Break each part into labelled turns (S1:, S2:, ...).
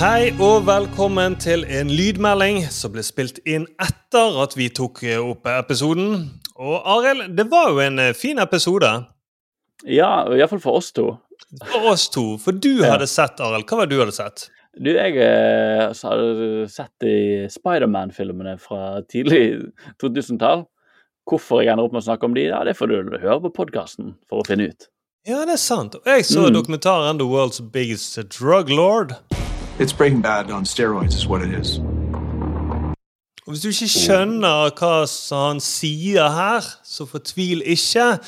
S1: Hei og velkommen til en lydmelding som ble spilt inn etter at vi tok opp episoden. Og Arild, det var jo en eh, fin episode.
S2: Ja, iallfall for oss to.
S1: For oss to. For du
S2: Ja.
S1: hadde sett, Arild. Hva var det du hadde sett?
S2: Du, jeg eh, så hadde sett de Spiderman-filmene fra tidlig 2000-tall. Hvorfor jeg ender opp med å snakke om de, ja, det får du høre på podkasten for å finne ut.
S1: Ja, det er sant. Og jeg så
S2: Mm.
S1: dokumentaren The World's Biggest Drug Lord.
S3: It's Breaking Bad on steroids, is what it is.
S1: Hvis du ikke skjønner hva som han sier her, så fortvil ikke.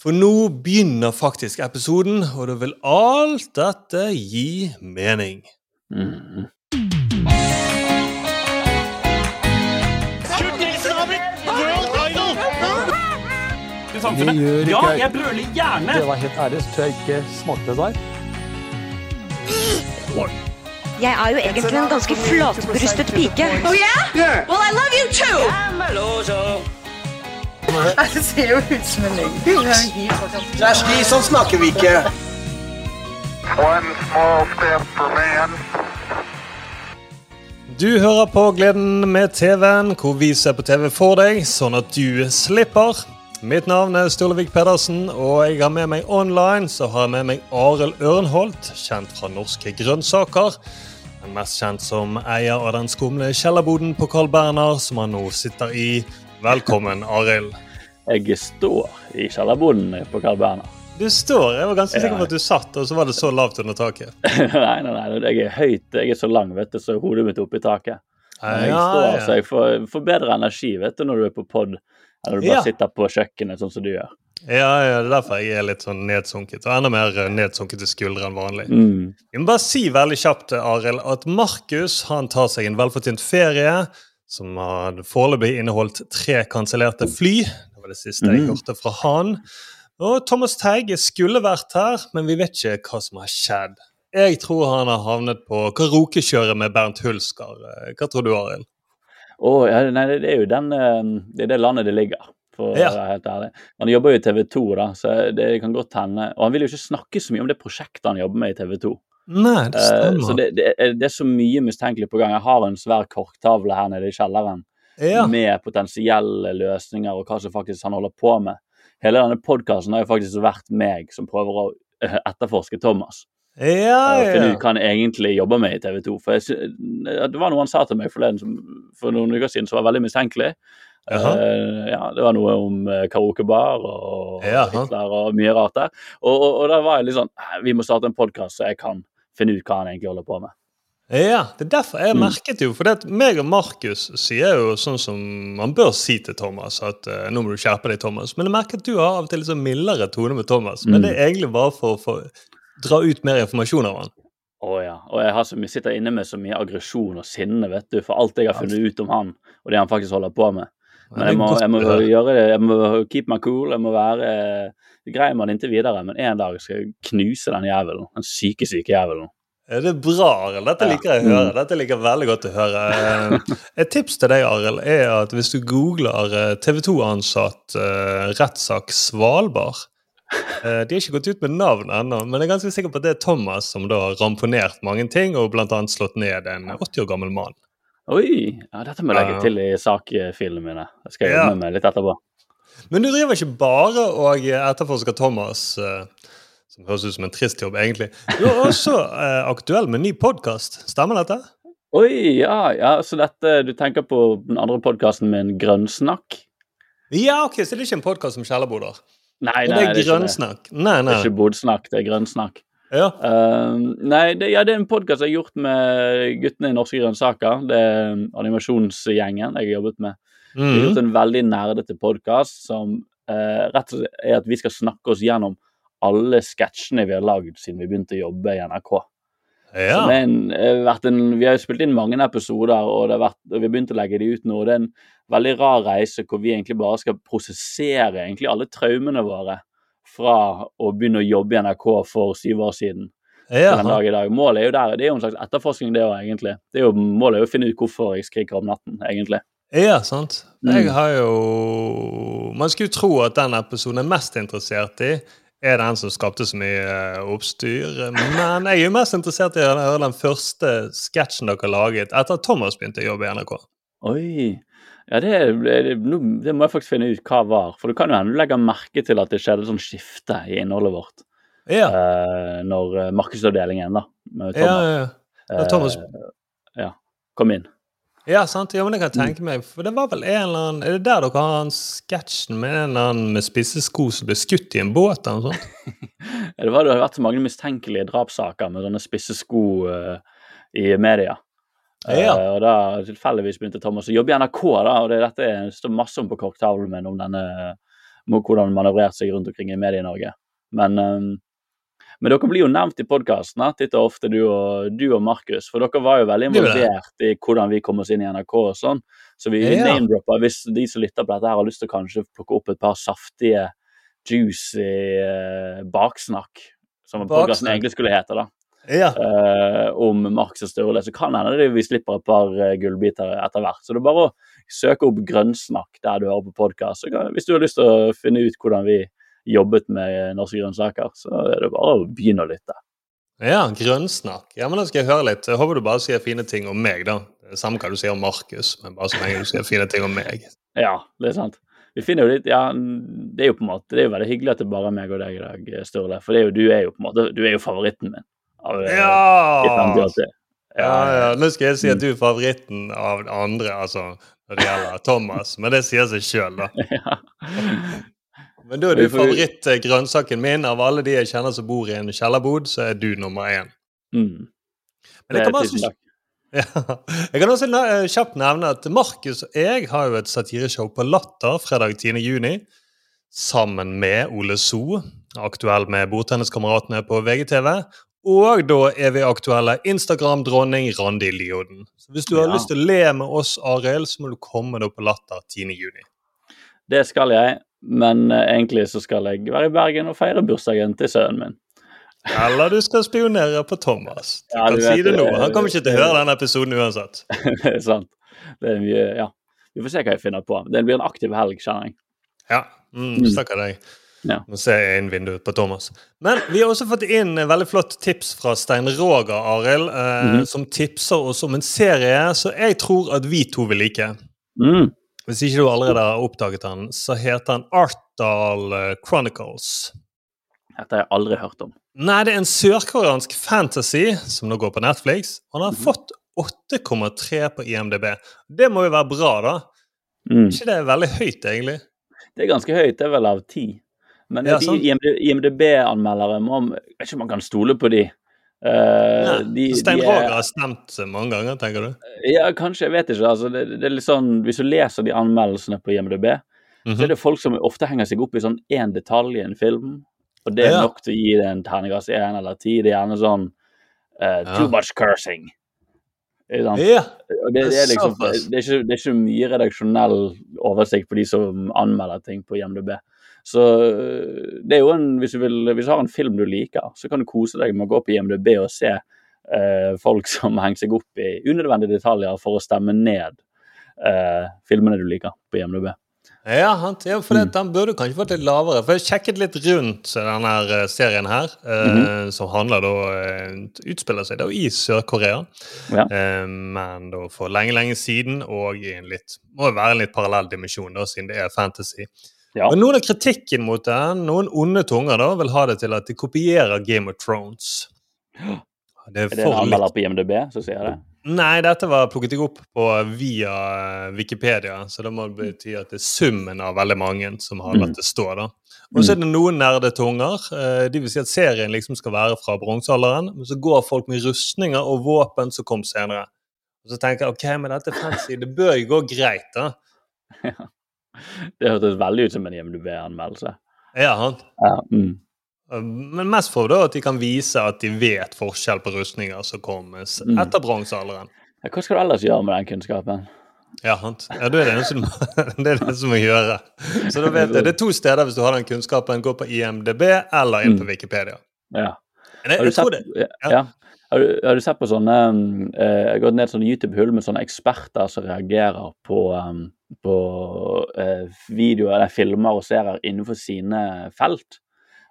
S1: For nå begynner faktisk episoden, og da vil alt dette gi mening.
S2: Mm.
S4: Det gjør ikke
S5: Ja,
S4: jeg
S5: brøler gjerne!
S4: Det var helt ærlig, så tror jeg ikke smakte det der.
S6: Jeg er jo egentlig en ganske flatbrystet pike.
S7: Oh yeah? Well, I love you too. Det ser jo ut som en løgn.
S8: slik sånn snakker vi ikke.
S9: One small step for man.
S1: Du hører på Gleden med TV-en, hvor vi ser på TV for deg, sånn at du slipper. Mitt navn er Storlevik Pedersen, og jeg har med meg online så har jeg med meg Arild Ørnholt, kjent fra Norske Grønnsaker. Men mest kjent som eier av den skumle kjellerboden på Carl Berner, som han nå sitter i. Velkommen, Arild.
S2: Jeg står i kjellerboden på Carl Berner.
S1: Du står. Jeg var ganske sikker på at du satt, og så var det så lavt under taket.
S2: nei, nei, nei, jeg er høyt, jeg er så lang, vet du, så hodet mitt er oppi taket. Men jeg står,
S1: ja.
S2: så jeg får, får bedre energi vet du, når du er på pod, eller du bare
S1: Ja.
S2: sitter på kjøkkenet sånn som du gjør.
S1: Ja, ja, det er derfor jeg er litt sånn nedsunket. Og enda mer nedsunket i skuldre enn vanlig.
S2: Mm.
S1: Jeg må bare si veldig kjapt, Arild, at Markus han tar seg en velfortjent ferie som har foreløpig inneholdt tre kansellerte fly. Det var det siste jeg
S2: Mm.
S1: hørte fra han. Og Thomas Teige skulle vært her, men vi vet ikke hva som har skjedd. Jeg tror han har havnet på karaokekjøret med Bernt Hulsker. Hva tror du, Arild?
S2: Oh, ja, nei, det er jo den, eh, det er det landet det ligger, for
S1: Ja.
S2: å være helt ærlig. Han jobber jo i TV 2, da, så det kan godt hende Og han vil jo ikke snakke så mye om det prosjektet han jobber med i TV 2.
S1: Nei, det
S2: stemmer.
S1: stemmer.
S2: så det, det, det er så mye mistenkelig på gang. Jeg har en svær korktavle her nede i kjelleren
S1: ja.
S2: med potensielle løsninger og hva som faktisk han holder på med. Hele denne podkasten har jo faktisk vært meg som prøver å eh, etterforske Thomas.
S1: Ja,
S2: finne
S1: ja.
S2: ut hva han egentlig jobber med i TV 2. For jeg, det var noe han sa til meg forleden som, for noen uker siden som var veldig mistenkelig. Eh, ja, Det var noe om uh, karaokebar og. Hitler og mye rart der. Og, og, og da var jeg litt sånn "Eh, Vi må starte en podkast så jeg kan finne ut hva han egentlig holder på med.
S1: Ja, det er derfor jeg
S2: Mm.
S1: merket jo. For det at meg og Markus sier jo sånn som man bør si til Thomas, at uh, nå må du skjerpe deg, Thomas. Men jeg merker at du har av og til litt sånn mildere tone med Thomas. Men
S2: Mm.
S1: det er egentlig bare for å dra ut mer informasjon av han.
S2: Å ja. Og jeg har så sitter inne med så mye aggresjon og sinne vet du, for alt jeg har funnet ut om han, og det han faktisk holder på med. Men jeg må, jeg må gjøre det, jeg må keep my cool, jeg må være grei med det inntil videre, men en dag skal jeg knuse den jævelen. Den syke, syke jævelen.
S1: Er Det er bra, Arild. Dette liker jeg å høre.
S2: Mm.
S1: Dette liker jeg veldig godt å høre. Eh, Et tips til deg, Arild, er at hvis du googler eh, TV 2-ansatt uh, rettssak Svalbard eh, De har ikke gått ut med navn ennå, men jeg er ganske sikker på at det er Thomas som da har ramponert mange ting, og bl.a. slått ned en 80 år gammel mann.
S2: Oi! Ja, dette må jeg legge til i sakfilene mine. Det skal jeg
S1: Ja.
S2: med litt etterpå.
S1: Men du driver ikke bare og etterforsker Thomas, eh, som høres ut som en trist jobb, egentlig. Du er også eh, aktuell med en ny podkast. Stemmer dette?
S2: Oi, ja, ja, så dette Du tenker på den andre podkasten min, Grønnsnakk?
S1: Ja, ok, Så det er ikke en podkast om kjellerboder?
S2: Nei, nei,
S1: det er grønnsnakk? Nei,
S2: Det er ikke bodsnakk, det er grønnsnakk.
S1: Ja.
S2: Uh, nei, det, ja, det er en podkast jeg har gjort med guttene i Norske grønnsaker. Det er animasjonsgjengen jeg har jobbet med. Vi har
S1: Mhm.
S2: gjort en veldig nerdete podkast som uh, rett og slett er at vi skal snakke oss gjennom alle sketsjene vi har lagd siden vi begynte å jobbe i NRK. Så
S1: ja.
S2: det en, eh, en, vi har jo spilt inn mange episoder, og, det har vært, og vi har begynt å legge de ut nå. Det er en veldig rar reise hvor vi egentlig bare skal prosessere egentlig alle traumene våre fra å begynne å jobbe i NRK for syv år siden til den dag i dag. Målet er jo der, det er jo en slags etterforskning, det òg, egentlig. Det er jo, målet er jo å finne ut hvorfor jeg skriker om natten, egentlig.
S1: Ja, sant.
S2: Mm.
S1: Jeg har jo Man skulle tro at den episoden jeg er mest interessert i, er den som skapte så mye eh, oppstyr. Men jeg er jo mest interessert i å høre den første sketsjen dere laget etter at Thomas begynte å jobbe i NRK.
S2: Oi. Ja, det, det, det må jeg faktisk finne ut hva var. For det kan jo hende du legger merke til at det skjedde sånn skifte i innholdet vårt.
S1: Ja,
S2: eh, når eh, markedsavdelingen da, med
S1: ja,
S2: Thomas
S1: ja. ja. Thomas,
S2: eh, ja, kom inn.
S1: ja sant. Ja, men jeg kan tenke meg. For det var vel en eller annen Er det der dere har den sketsjen med en eller annen med spisse sko som ble skutt i en båt eller noe sånt?
S2: Det, var, det har vært så mange mistenkelige drapssaker med sånne spisse sko uh, i media.
S1: Ja.
S2: Uh, og da tilfeldigvis begynte Thomas å jobbe i NRK, da, og det, dette det står masse om på korktavlen min om denne om hvordan man manøvrerte seg rundt omkring i Medie-Norge. Men, um, men dere blir jo nevnt i podkasten titt og ofte, du og, du og Markus. For dere var jo veldig
S1: er
S2: involvert i hvordan vi kom oss inn i NRK og sånn. Så vi
S1: Ja.
S2: name-dropper hvis de som lytter på dette her har lyst til å kanskje plukke opp et par saftige, juicy uh, baksnakk, som podkasten egentlig skulle hete, da
S1: Ja.
S2: uh, om Marx og Sturle, så kan hende det vi slipper et par eh, gullbiter etter hvert. Så det er bare å søke opp Grønnsnakk der du hører på podkast. Hvis du har lyst til å finne ut hvordan vi jobbet med eh, norske grønnsaker, så er det bare å begynne å lytte.
S1: Ja, grønnsnakk. Ja, men Da skal jeg høre litt. Jeg håper du bare sier fine ting om meg, da. Samme hva du sier om Markus, men bare så lenge du sier fine ting om meg.
S2: Ja, det er sant. Vi finner jo litt, ja, Det er jo på en måte, det er jo veldig hyggelig at det bare er meg og deg i dag, Sturle. For det er jo, du er jo på en måte, du er jo favoritten min. Av, eh,
S1: Ja! Ja, ja. Nå skal jeg si at du er favoritten av andre, altså når det gjelder Thomas, men det sier seg sjøl, da. Men da er du favorittgrønnsaken min. Av alle de jeg kjenner som bor i en kjellerbod, så er du nummer én.
S2: Mm.
S1: Men jeg kan, også, ja. jeg kan også kjapt nevne at Markus og jeg har jo et satireshow på Latter fredag 10. juni. Sammen med Ole So, aktuell med Bordtenniskameratene på VGTV. Og da er vi aktuelle Instagram-dronning Randi Lioden. Så hvis du har
S2: Ja.
S1: lyst til å le med oss, Arild, så må du komme da på Latter 10. juni.
S2: Det skal jeg, men eh, egentlig så skal jeg være i Bergen og feire bursdagen til sønnen min.
S1: Eller du skal spionere på Thomas. Du
S2: Ja,
S1: kan
S2: du
S1: si det nå. Han kommer ikke til å høre denne episoden uansett.
S2: Det er sant. Det er mye, ja. Vi får se hva jeg finner på. Det blir en aktiv helg, kjenner jeg.
S1: Ja, mm,
S2: Mm.
S1: stakkar deg.
S2: Ja.
S1: Nå ser jeg inn vinduet på Thomas. Men vi har også fått inn veldig flott tips fra Stein Roger, Arild, eh,
S2: Mhm.
S1: som tipser oss om en serie som jeg tror at vi to vil like.
S2: Mm.
S1: Hvis ikke du allerede har oppdaget den, så heter den Artdal eh, Chronicles.
S2: Dette har jeg aldri hørt om.
S1: Nei, det er en sørkoreansk fantasy som nå går på Netflix. Og den har
S2: Mhm.
S1: fått 8,3 på IMDb. Det må jo være bra, da?
S2: Mm.
S1: ikke det er veldig høyt, egentlig?
S2: Det er ganske høyt, det er vel av ti. Men
S1: Ja,
S2: de IMDb-anmeldere Jeg vet ikke om man kan stole på de.
S1: Uh,
S2: de,
S1: Stein
S2: de
S1: Roger
S2: er,
S1: har stemt mange ganger, tenker du?
S2: ja, kanskje, jeg vet ikke. Altså, det, det er litt sånn, Hvis du leser de anmeldelsene på IMDb, så
S1: Mhm.
S2: er det folk som ofte henger seg opp i sånn én detalj i en film, og det er
S1: Ja.
S2: nok til å gi det en terningkast én eller ti. Det er gjerne sånn
S1: Ja.
S2: Too much cursing.
S1: Ja.
S2: Det, det, er liksom, det, er ikke, det er ikke mye redaksjonell oversikt på de som anmelder ting på IMDb. Så øh, det er jo en, hvis du, vil, hvis du har en film du liker, så kan du kose deg med å gå på IMDb og se eh, folk som henger seg opp i unødvendige detaljer for å stemme ned eh, filmene du liker på IMDb.
S1: Ja, han, ja, for det,
S2: Mm.
S1: den burde kanskje vært litt lavere. For jeg sjekket litt rundt denne eh, serien her, eh,
S2: Mhm.
S1: som handler da eh, Utspiller seg da i Sør-Korea,
S2: Ja.
S1: eh, men da for lenge, lenge siden, og i en litt Må jo være en litt parallell dimensjon, da, siden det er fantasy.
S2: Ja.
S1: Men noen av kritikken mot den, noen onde tunger, da, vil ha det til at de kopierer Game of Thrones. Det er
S2: Er det en anmelder på IMDb som sier det?
S1: Nei, dette var plukket jeg opp på via eh, Wikipedia, så det må bety at det er summen av veldig mange som har latt
S2: Mm.
S1: det stå. da. Og så er det noen nerdetunger. eh, De vil si at serien liksom skal være fra bronsealderen, men så går folk med rustninger og våpen som kom senere. Og så tenker jeg ok, men dette er fancy, det bør jo gå greit, da.
S2: Det hørtes veldig ut som en IMDb-anmeldelse.
S1: Ja, han.
S2: Ja. Mm.
S1: Men mest for da at de kan vise at de vet forskjell på rustninger som kommer
S2: Mm.
S1: etter bronsealderen.
S2: Ja, Hva skal du ellers gjøre med den kunnskapen?
S1: Ja, sant. ja, det er det eneste du må, det det som må gjøre. Så da vet jeg, Det er to steder hvis du har den kunnskapen. Gå på IMDb eller inn på
S2: Mm.
S1: Wikipedia.
S2: Ja. Har du sett,
S1: det,
S2: ja. Har, du, har du sett på sånne um, eh, Jeg har gått ned sånne YouTube-hull med sånne eksperter som reagerer på, um, på eh, videoer eller filmer og serier innenfor sine felt.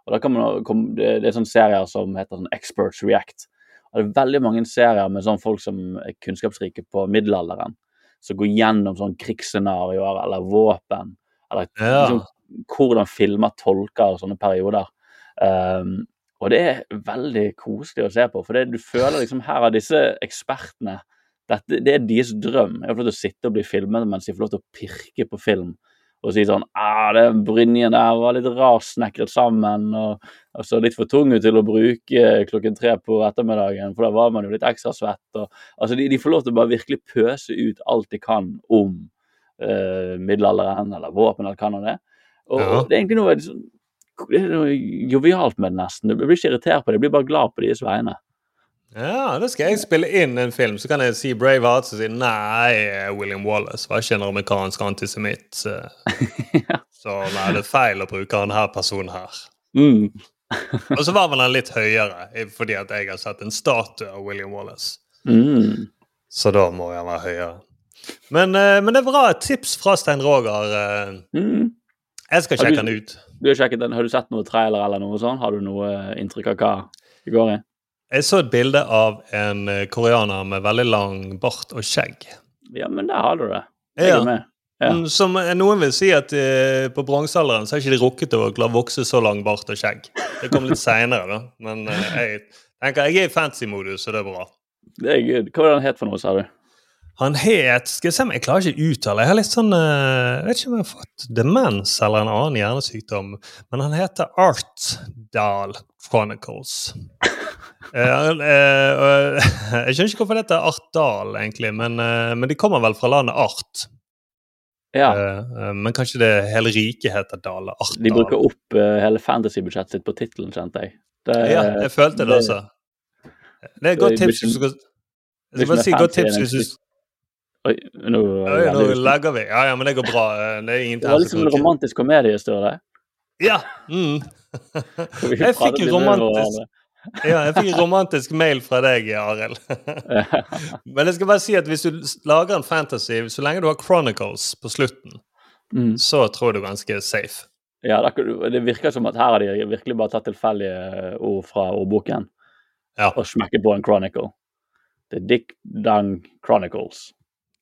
S2: Og da kan man, det, det er sånne serier som heter sånn Experts React. Og det er veldig mange serier med sånn folk som er kunnskapsrike på middelalderen. Som går gjennom sånn krigsscenarioer eller våpen. Eller
S1: Ja.
S2: liksom, hvordan filmer tolker sånne perioder. Um, og det er veldig koselig å se på, for det, du føler liksom her av disse ekspertene dette, Det er deres drøm. Jeg får lov til å sitte og bli filmet mens de får lov til å pirke på film og si sånn ah, den brynjen der var litt rarsnekret sammen og, og så litt for tung til å bruke klokken tre på ettermiddagen, for da var man jo litt ekstra svett. Og, altså de, de får lov til å bare virkelig pøse ut alt de kan om eh, middelalderen eller våpen eller hva nå det er. Og,
S1: Ja.
S2: og det er egentlig noe, jovialt med det nesten. Du blir ikke irritert på det, jeg blir bare glad på deres vegne.
S1: Ja, da skal jeg spille inn en film, så kan jeg si Braveheart, og si nei, William Wallace var ikke en amerikansk antisemitt. eh, Så nei, det er feil å bruke han her personen her.
S2: Mm.
S1: Og så var vel han litt høyere, fordi at jeg har sett en statue av William Wallace.
S2: Mm.
S1: Så da må han være høyere. Men, eh, men det er bra tips fra Stein Roger. eh,
S2: Mm.
S1: Jeg skal
S2: Har du-
S1: sjekke den ut.
S2: Du har, sjekket den. har du sett noe trailer eller noe sånt? Har du noe eh, inntrykk av hva det går i?
S1: Jeg så et bilde av en eh, koreaner med veldig lang bart og skjegg.
S2: Ja, men der har du det. Jeg
S1: Ja.
S2: er med. Ja.
S1: Mm, Som eh, noen vil si at på bronsealderen så har ikke de rukket å la vokse så lang bart og skjegg. Det kom litt seinere, da. Men eh, jeg tenker jeg er i fancy-modus, så det er bra.
S2: Det er good. Hva var det han het for noe, sa du?
S1: Han het Skal jeg se om jeg klarer ikke å uttale. Jeg har litt sånn eh, Jeg vet ikke om jeg har fått demens eller en annen hjernesykdom. Men han heter Artdal Chronicles. Eh, eh, jeg skjønner ikke hvorfor det heter Artdal, egentlig, men, men de kommer vel fra landet Art.
S2: Ja,
S1: men kanskje det hele riket heter Dale? Artdal.
S2: de bruker opp hele fantasybudsjettet sitt på tittelen, kjente jeg. Det,
S1: Ja, jeg følte det
S2: det-
S1: også. Det er et godt tips. hvis du skal- Jeg skal bare si godt tips hvis du
S2: Oi, nå,
S1: Oi, Nå legger vi. Ja, ja, men det går bra. Eh, Det er ingen
S2: det var liksom en romantisk komedie, står det.
S1: Ja! Mm. Jeg fikk en romantisk. Ja, jeg fikk en romantisk mail fra deg, Arild. Men jeg skal bare si at hvis du lager en fantasy, så lenge du har Chronicles på slutten,
S2: Mm.
S1: så tror jeg du er ganske safe.
S2: Ja, det, det virker som at her har de virkelig bare tatt tilfeldige ord fra ordboken
S1: Ja.
S2: og smekket på en chronicle. Det er Dick Dang Chronicles.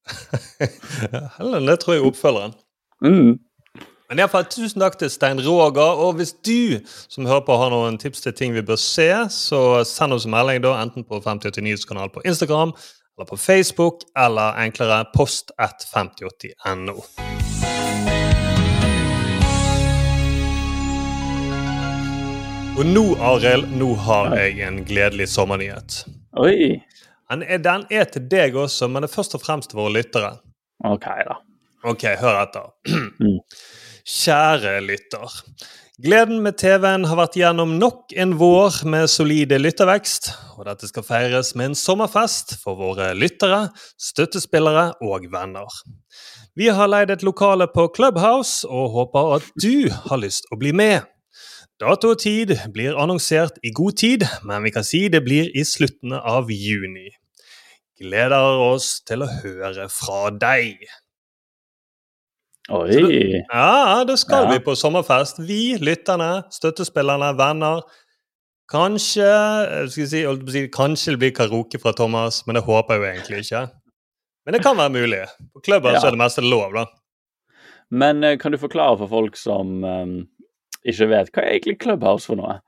S1: Eller det tror jeg er oppfølgeren.
S2: Mm.
S1: Men fall, tusen takk til Stein Roger. Og hvis du som hører på har noen tips til ting vi bør se, så send oss en melding da, enten på 5080 Nyhetskanal på Instagram, eller på Facebook, eller enklere post at 5080.no. Og nå, Arild, nå har jeg en gledelig sommernyhet.
S2: Oi.
S1: Den er, den er til deg også, men det er først og fremst våre lyttere.
S2: OK, da.
S1: Ok, hør etter.
S2: Mm.
S1: Kjære lytter. Gleden med TV-en har vært gjennom nok en vår med solide lyttervekst, og dette skal feires med en sommerfest for våre lyttere, støttespillere og venner. Vi har leid et lokale på Clubhouse og håper at du har lyst å bli med. Dato og tid blir annonsert i god tid, men vi kan si det blir i slutten av juni. Gleder oss til å høre fra deg.
S2: Oi.
S1: Ja, da skal
S2: Ja.
S1: vi på sommerfest. Vi, lytterne, støttespillerne, venner. Kanskje eh, si, kanskje det blir karaoke fra Thomas, men det håper jeg jo egentlig ikke. Men det kan være mulig. På klubben
S2: Ja.
S1: er det meste lov, da.
S2: Men eh, kan du forklare for folk som eh, ikke vet, hva er egentlig Clubhouse for noe?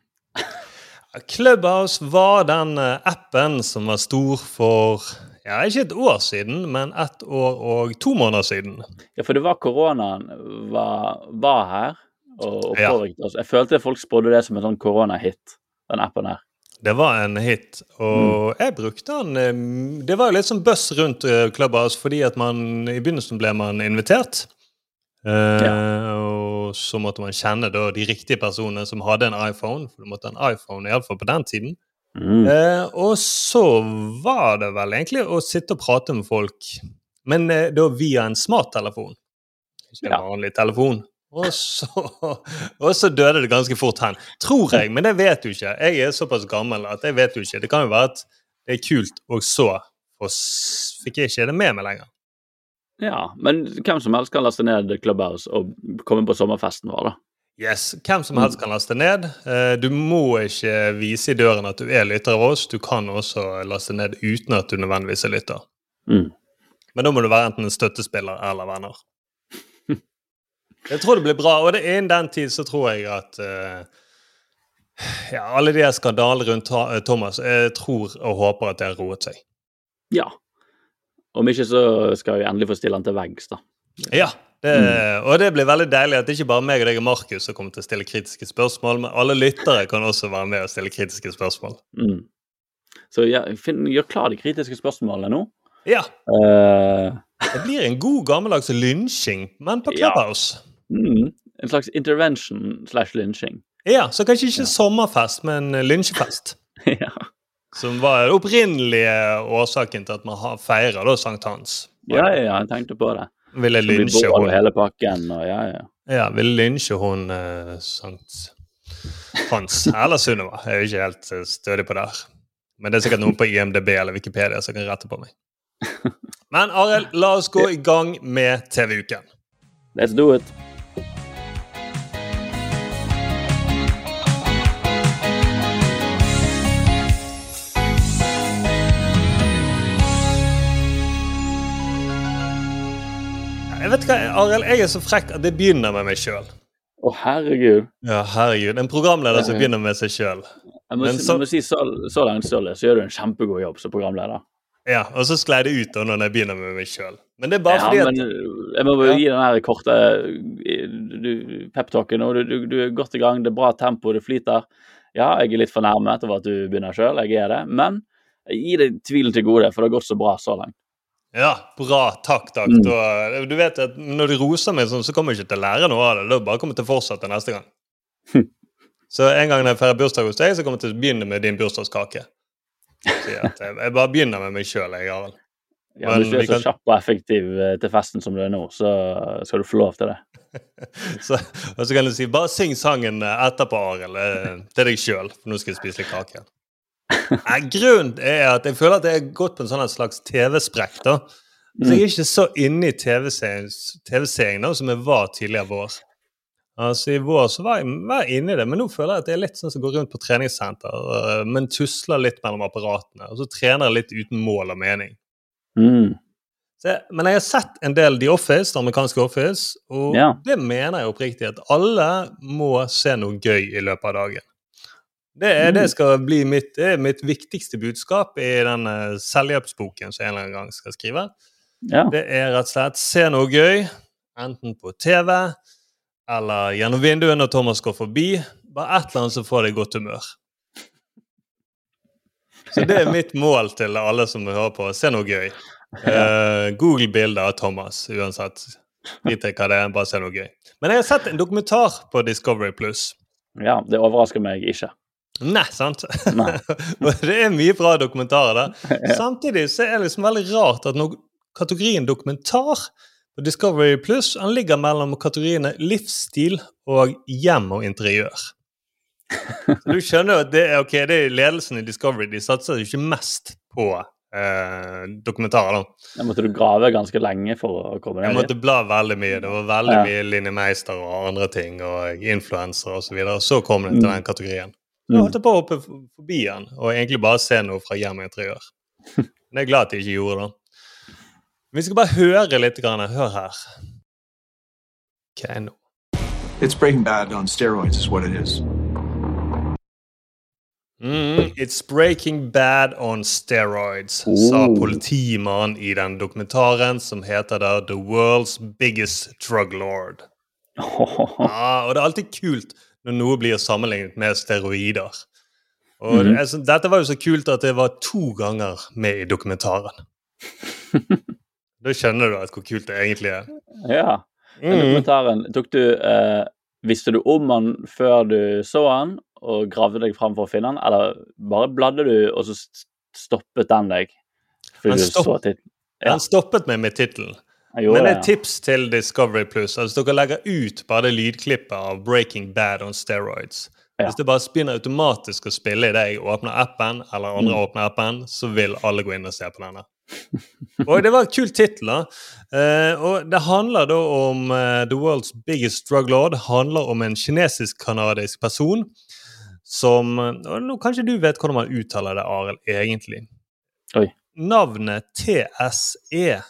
S1: Clubhouse var den eh, appen som var stor for ja, ikke et år siden, men ett år og to måneder siden.
S2: Ja, for det var koronaen var, var her og, og
S1: Ja.
S2: påvirket oss. Jeg følte folk spådde det som en sånn koronahit, den appen her.
S1: Det var en hit, og jeg brukte den eh, Det var jo litt sånn buzz rundt eh, Clubhouse, fordi at man i begynnelsen ble man invitert. Eh, Og så måtte man kjenne da de riktige personene som hadde en iPhone. For du måtte ha en iPhone, iallfall på den tiden.
S2: Mm.
S1: Eh, og så var det vel egentlig å sitte og prate med folk, men eh, da via en smarttelefon. Ikke en
S2: Ja.
S1: vanlig telefon. Og så, og så døde det ganske fort hen. Tror jeg, men det vet du ikke. Jeg er såpass gammel at jeg vet jo ikke. Det kan jo være at det er kult, og så og fikk jeg ikke det med meg lenger.
S2: Ja, men hvem som helst kan laste ned Clubhouse og komme på sommerfesten vår, da.
S1: Yes, Hvem som helst kan laste ned. Eh, Du må ikke vise i døren at du er lytter av oss. Du kan også laste ned uten at du nødvendigvis er lytter.
S2: Mm.
S1: Men da må du være enten en støttespiller eller venner. Jeg tror det blir bra, og det innen den tid så tror jeg at uh, ja, alle de skandalene rundt eh, Thomas Jeg tror og håper at det har roet seg.
S2: Ja. Om ikke så skal vi endelig få stille han til veggs, da.
S1: Ja, det, Og det blir veldig deilig at det ikke bare meg og deg og Markus som kommer til å stille kritiske spørsmål, men alle lyttere kan også være med og stille kritiske spørsmål.
S2: Mm. Så ja, finn, gjør klar de kritiske spørsmålene nå.
S1: Ja,
S2: Uh,
S1: det blir en god gammeldags lynsjing, men på
S2: Ja.
S1: Clubhouse.
S2: mm, en slags intervention slash lynsjing.
S1: Ja, så kanskje ikke sommerfest, men lynsjefest.
S2: ja.
S1: Som var den opprinnelige årsaken til at man feirer da sankthans.
S2: ja, ja, ja, jeg tenkte på det.
S1: Ville lynsje hun
S2: hele pakken og ja, ja.
S1: Ja, ville lynsje hun eh, Sankt Hans eller Sunniva. Jeg er jo ikke helt eh, stødig på det. her. Men det er sikkert noen på IMDb eller Wikipedia som kan rette på meg. Men Arild, la oss gå i gang med TV-uken.
S2: Let's do it.
S1: Vet hva, Arild, jeg er så frekk at det begynner med meg sjøl.
S2: Å, herregud.
S1: Ja, herregud. En programleder som begynner med seg sjøl.
S2: Jeg må, si-
S1: så-
S2: må si så, så langt, Ståle, så gjør du en kjempegod jobb som programleder.
S1: Ja, og så sklei det ut da når jeg begynner med meg sjøl. Men det er bare
S2: Ja,
S1: fordi at
S2: men uh, jeg må bare
S1: Ja.
S2: gi den her korte uh, peptalken. og Du, du, du er godt i gang, det er bra tempo, det flyter. Ja, jeg er litt fornærmet over at du begynner sjøl, jeg er det. Men gi deg tvilen til gode, for det har gått så bra så langt.
S1: Ja, bra. Takk, takk.
S2: Mm.
S1: Da, du vet at Når du roser meg sånn, så kommer jeg ikke til å lære noe av det. Da bare kommer jeg til å fortsette neste gang. Så en gang når jeg feirer bursdag hos deg, så kommer jeg til å begynne med din bursdagskake. Jeg, jeg bare begynner med meg sjøl, jeg, Arild.
S2: Ja, hvis du er så
S1: kan-
S2: kjapp og effektiv uh, til festen som du er nå, så skal du få lov til det.
S1: Så, og så kan du si bare syng sangen eh, etterpå, Arild. eh, Til deg sjøl, for nå skal jeg spise litt kake. Nei, Grunnen er at jeg føler at jeg har gått på en sånn slags TV-sprekk. da. Så jeg er ikke så inne i TV-serien TV som jeg var tidligere vår. Altså I vår så var jeg, var inne i det, men nå føler jeg at det er litt sånn som går rundt på treningssenter, øh, men tusler litt mellom apparatene. Og så trener jeg litt uten mål og mening.
S2: Mm.
S1: Så, men jeg har sett en del The Office, det amerikanske Office, og
S2: Ja.
S1: det mener jeg oppriktig at alle må se noe gøy i løpet av dagen. Det, er, det skal bli mitt, mitt viktigste budskap i den selvhjelpsboken som jeg en eller annen gang skal skrive.
S2: Ja.
S1: Det er rett og slett se noe gøy, enten på TV eller gjennom vinduet når Thomas går forbi. Bare et eller annet som får deg godt humør. Så det er mitt mål til alle som hører på. Se noe gøy. Uh, Google bilder av Thomas, uansett. Drit i hva det er, bare se noe gøy. Men jeg har sett en dokumentar på Discovery Pluss.
S2: ja, det overrasker meg ikke.
S1: Nei, sant?
S2: Nei.
S1: Det er mye bra dokumentarer der. Samtidig så er det liksom veldig rart at når kategorien dokumentar på Discovery Pluss ligger mellom kategoriene livsstil og hjem og interiør. Så du skjønner jo at det er, ok, det er ledelsen i Discovery de satser jo ikke mest på eh, dokumentarer. da.
S2: Jeg måtte du grave ganske lenge for å komme
S1: Jeg
S2: ned
S1: måtte bla veldig mye. Det var veldig
S2: Ja.
S1: mye Linni Meister og andre ting, og influensere osv. Så, videre. så kom det til
S2: Mm.
S1: den kategorien.
S2: Mm.
S1: Jeg holdt på å hoppe forbi den og egentlig bare se noe fra hjem interiør. Men jeg er glad at jeg ikke gjorde det. Vi skal bare høre litt. Grann. Hør her. Ok, nå.
S3: It's Breaking Bad on steroids, is what it is.
S1: Mm, it's breaking bad on steroids, sa
S2: Oh.
S1: politimannen i den dokumentaren som heter da The World's Biggest Drug Lord. Ja, og det er alltid kult når noe blir sammenlignet med steroider. Og
S2: mm
S1: det, altså, dette var jo så kult at det var to ganger med i dokumentaren. da skjønner du at hvor kult det egentlig er.
S2: Ja. Den
S1: Mm.
S2: dokumentaren, tok du eh, Visste du om den før du så den, og gravde deg fram for å finne den, eller bare bladde du, og så stoppet den deg?
S1: Han stopp-
S2: Ja.
S1: Han stoppet meg med tittelen.
S2: Jeg
S1: Men
S2: det,
S1: et tips til Discovery Plus. Altså, dere legger ut bare det lydklippet av Breaking Bad on steroids. Hvis det bare begynner automatisk å spille i deg, åpner appen, eller andre
S2: Mm.
S1: åpner appen, så vil alle gå inn og se på denne. Og det var en kul tittel. Eh, og det handler da om uh, The World's Biggest Drug Lord. handler om en kinesisk-canadisk person som og nå Kanskje du vet hvordan man uttaler det, Arild, egentlig.
S2: Oi.
S1: Navnet TSE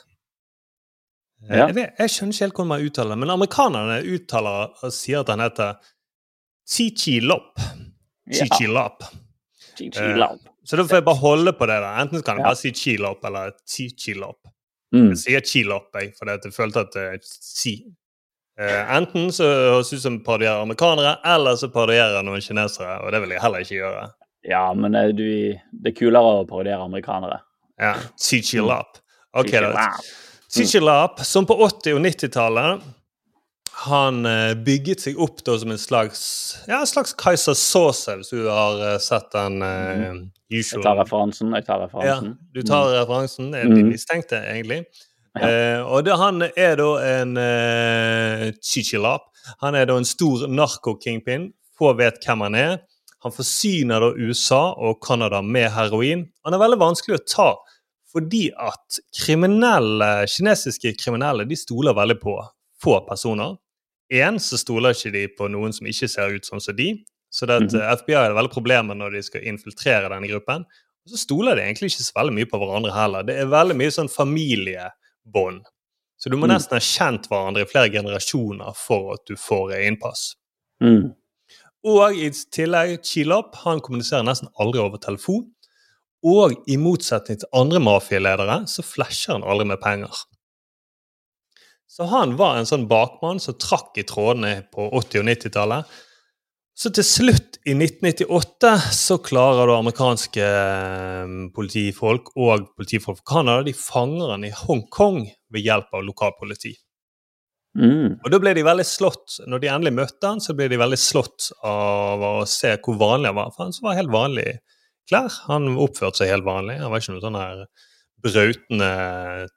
S2: Ja.
S1: jeg, vet, jeg skjønner ikke helt hvordan man uttaler det, men amerikanerne uttaler og sier at han heter Chi-Chi-Lop.
S2: Ja.
S1: Chi-Chi-Lop.
S2: Chi-chi-lab.
S1: Så da får jeg bare holde på det. der. Enten kan jeg bare si Chi-Lop eller Chi-Chi-Lop.
S2: Mm.
S1: Jeg sier Chi-Lop, jeg, fordi jeg følte at det er si. Eh, enten så høres ut som parodierer amerikanere, eller så parodierer noen kinesere, og det vil jeg heller ikke gjøre.
S2: Ja, men eh, du, det er kulere å parodiere amerikanere.
S1: Ja, Chi-Chi-Lop. Ok, da.
S2: Chi-chi-lab.
S1: Som på 80- og 90-tallet han eh, bygget seg opp da som en slags ja, en slags Kaiser Sauce, hvis du har eh, sett den uh,
S2: Jeg tar referansen. Jeg tar
S1: Ja, du tar referansen. Det
S2: er
S1: de mistenkte, egentlig.
S2: Ja.
S1: Uh, og det, han er da en uh, chichilap. Han er da en stor narko-kingpin. Få vet hvem han er. Han forsyner da USA og Canada med heroin. Han er veldig vanskelig å ta fordi at kriminelle, kinesiske kriminelle de stoler veldig på få personer. Én så stoler ikke de på noen som ikke ser ut sånn som de. Så det at
S2: Mhm.
S1: eh, FBI har veldig problemer når de skal infiltrere denne gruppen. Og så stoler de egentlig ikke så veldig mye på hverandre heller. Det er veldig mye sånn familiebånd. Så du må
S2: Mm.
S1: nesten ha kjent hverandre i flere generasjoner for at du får innpass.
S2: Mm.
S1: Og i tillegg, Chilop han kommuniserer nesten aldri over telefon. Og i motsetning til andre mafialedere så flasher han aldri med penger. Så han var en sånn bakmann som trakk i trådene på 80- og 90-tallet. Så til slutt, i 1998, så klarer da amerikanske eh, politifolk og politifolk fra Canada de fanger han i Hongkong ved hjelp av lokalpoliti.
S2: Mm.
S1: Og da ble de veldig slått, Når de endelig møtte han, så ble de veldig slått av å se hvor vanlig han var. For han var helt vanlig klær. Han oppførte seg helt vanlig. Han var ikke noe sånn her brautende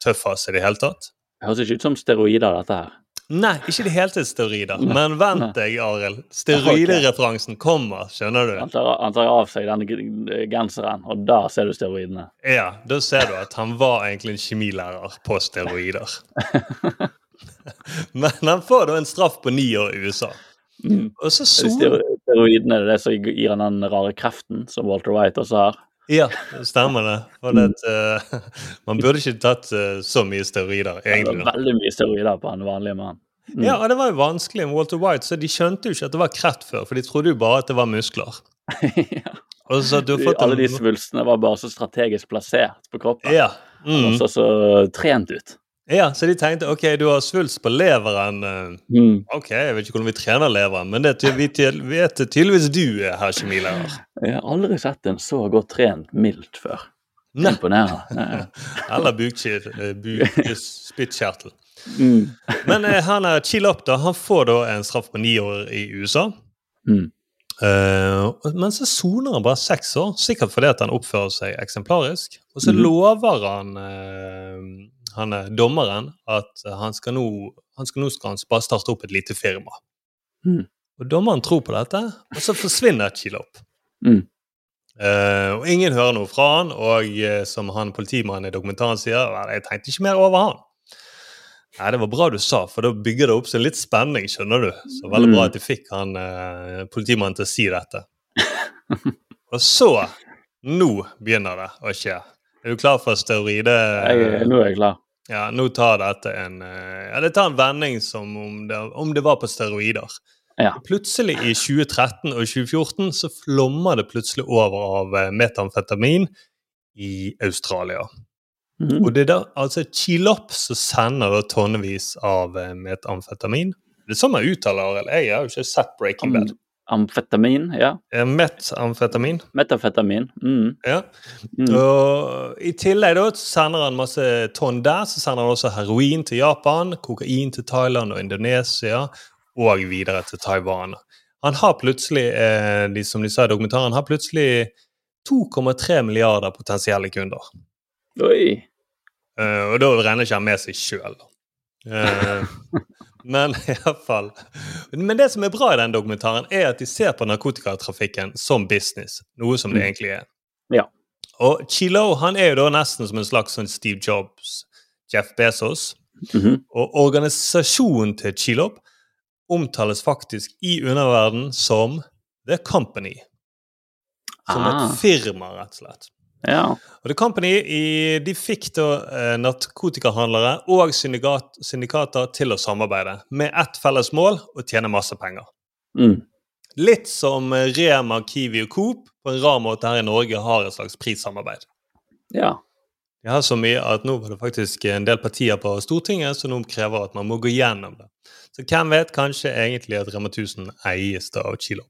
S1: tøffas i det hele tatt.
S2: Det høres ikke ut som steroider, dette her.
S1: Nei, ikke i det hele tatt steroider. Men vent deg, Arild. Steroidereferansen kommer, skjønner du?
S2: Han tar, han tar av seg denne genseren, og da ser du steroidene.
S1: Ja, da ser du at han var egentlig en kjemilærer på steroider. Men han får da en straff på ni år i USA.
S2: Mm.
S1: Og så
S2: det Steroidene er det som gir han den rare kreften som Walter White også har.
S1: Ja, stemmer det. Det at, eh, man burde ikke tatt uh, så mye steroider, egentlig.
S2: Det
S1: var
S2: veldig mye steroider på en vanlig mann. Mm.
S1: Ja, og det var jo vanskelig med Walter White, så de skjønte jo ikke at det var kreft før, for de trodde jo bare at det var muskler.
S2: ja.
S1: Og så du har fått
S2: Alle de
S1: en-
S2: svulstene var bare så strategisk plassert på kroppen.
S1: Ja.
S2: Han
S1: Mm.
S2: så så trent ut.
S1: Ja, så de tenkte ok, du har svulst på leveren. eh,
S2: Mm.
S1: Ok, jeg vet ikke hvordan vi trener leveren, men det vi vet tydeligvis du, er her, kjemilærer.
S2: Jeg har aldri sett en så godt trent mildt før. Imponerende.
S1: Eller bukspyttkjertel. eh.
S2: Mm.
S1: Men eh, han er chill up, da. Han får da en straff på ni år i USA.
S2: Mm.
S1: Uh, men så soner han bare seks år, sikkert fordi at han oppfører seg eksemplarisk. Og så
S2: mm.
S1: lover han eh, han er dommeren at han skal nå han skal nå skal han bare starte opp et lite firma.
S2: Mm.
S1: Og dommeren tror på dette, og så forsvinner Chilop.
S2: Mm.
S1: Uh, og ingen hører noe fra han, og uh, som han politimannen i dokumentaren sier, jeg tenkte ikke mer over han. Nei, det var bra du sa, for da bygger det opp seg litt spenning, skjønner du. Så veldig bra
S2: Mm.
S1: at de fikk han eh, politimannen til å si dette. og så, nå begynner det å skje. Er du klar for steroide...
S2: Jeg, nå er jeg klar.
S1: Ja, nå tar dette en eh, Ja, det tar en vending som om det, om det var på steroider.
S2: Ja.
S1: Plutselig i 2013 og 2014 så flommer det plutselig over av eh, metamfetamin i Australia.
S2: Mm.
S1: Og det er da altså Chilop som sender tonnevis av eh, metamfetamin. Det er sånn man uttaler det. Jeg har jo ikke sett Breaking Bad.
S2: Amfetamin, ja.
S1: Metamfetamin. Metamfetamin.
S2: Metafetamin. Mm.
S1: Ja.
S2: Mm.
S1: Og I tillegg da, så sender han masse tonn der. Så sender han også heroin til Japan, kokain til Thailand og Indonesia, og videre til Taiwan. Han har plutselig, eh, de, som de sa i dokumentaren, har plutselig 2,3 milliarder potensielle kunder.
S2: Oi.
S1: Eh, og da regner ikke han med seg sjøl. Uh, men iallfall Men det som er bra i den dokumentaren, er at de ser på narkotikatrafikken som business. Noe som det
S2: Mm.
S1: egentlig er.
S2: Ja.
S1: Og Chilo han er jo da nesten som en slags sånn Steve Jobs, Jeff Bezos.
S2: Mhm.
S1: Og organisasjonen til Chilo omtales faktisk i underverden som The Company. Som
S2: Ah.
S1: et firma, rett og slett.
S2: Ja.
S1: Og The Company de fikk da eh, narkotikahandlere og syndikat, syndikater til å samarbeide, med ett felles mål å tjene masse penger.
S2: Mm.
S1: Litt som Rema, Kiwi og Coop på en rar måte her i Norge har et slags prissamarbeid.
S2: ja.
S1: De har så mye at nå var det faktisk en del partier på Stortinget som nå krever at man må gå gjennom det. Så hvem vet, kanskje egentlig at Rema 1000 eies da av Chilo.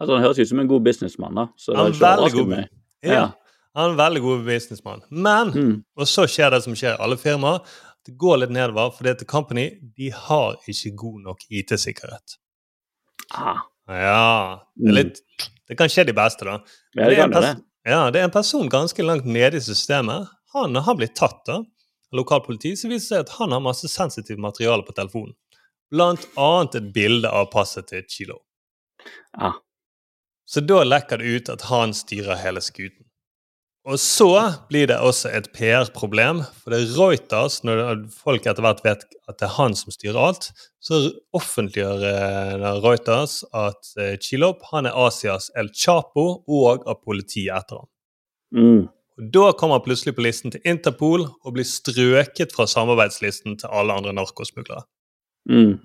S2: Altså, han høres ut som en god businessmann, da. Så
S1: Han
S2: er
S1: er
S2: ikke overraskende.
S1: Ja.
S2: Ja.
S1: Han er en veldig god businessmann. Men
S2: Mm.
S1: Og så skjer det som skjer i alle firmaer. Det går litt nedover, for dette Company de har ikke god nok IT-sikkerhet.
S2: Ah.
S1: Ja, det, er litt, det kan skje de beste, da.
S2: Ja, det
S1: er
S2: det.
S1: pers- Ja, det er en person ganske langt nede i systemet. Han har blitt tatt da, av lokalpoliti, så viser det seg at han har masse sensitivt materiale på telefonen. Blant annet et bilde av passet til Chilo.
S2: Ah.
S1: Så da lekker det ut at han styrer hele skuten. Og så blir det også et PR-problem, for det er Reuters, når folk etter hvert vet at det er han som styrer alt, så offentliggjør eh, Reuters at eh, Chilop han er Asias El Chapo og av politiet etter ham.
S2: Mm.
S1: Og Da kommer han plutselig på listen til Interpol og blir strøket fra samarbeidslisten til alle andre narkosmuglere.
S2: Mm.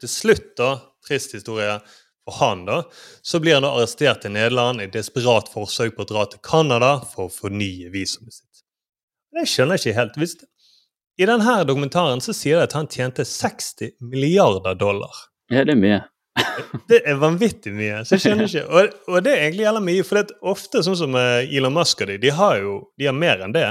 S1: Til slutt, da, trist historie for han, da, så blir han da arrestert i Nederland i desperat forsøk på å dra til Canada for å fornye visumet sitt. Det skjønner jeg ikke helt. Hvis I denne dokumentaren så sier det at han tjente 60 milliarder dollar.
S2: Ja, det er mye.
S1: Det er vanvittig mye. så jeg skjønner ikke. Og, og det er egentlig gjelder mye, for det er ofte sånn som eh, Elon Musk og de, de har jo de har mer enn det.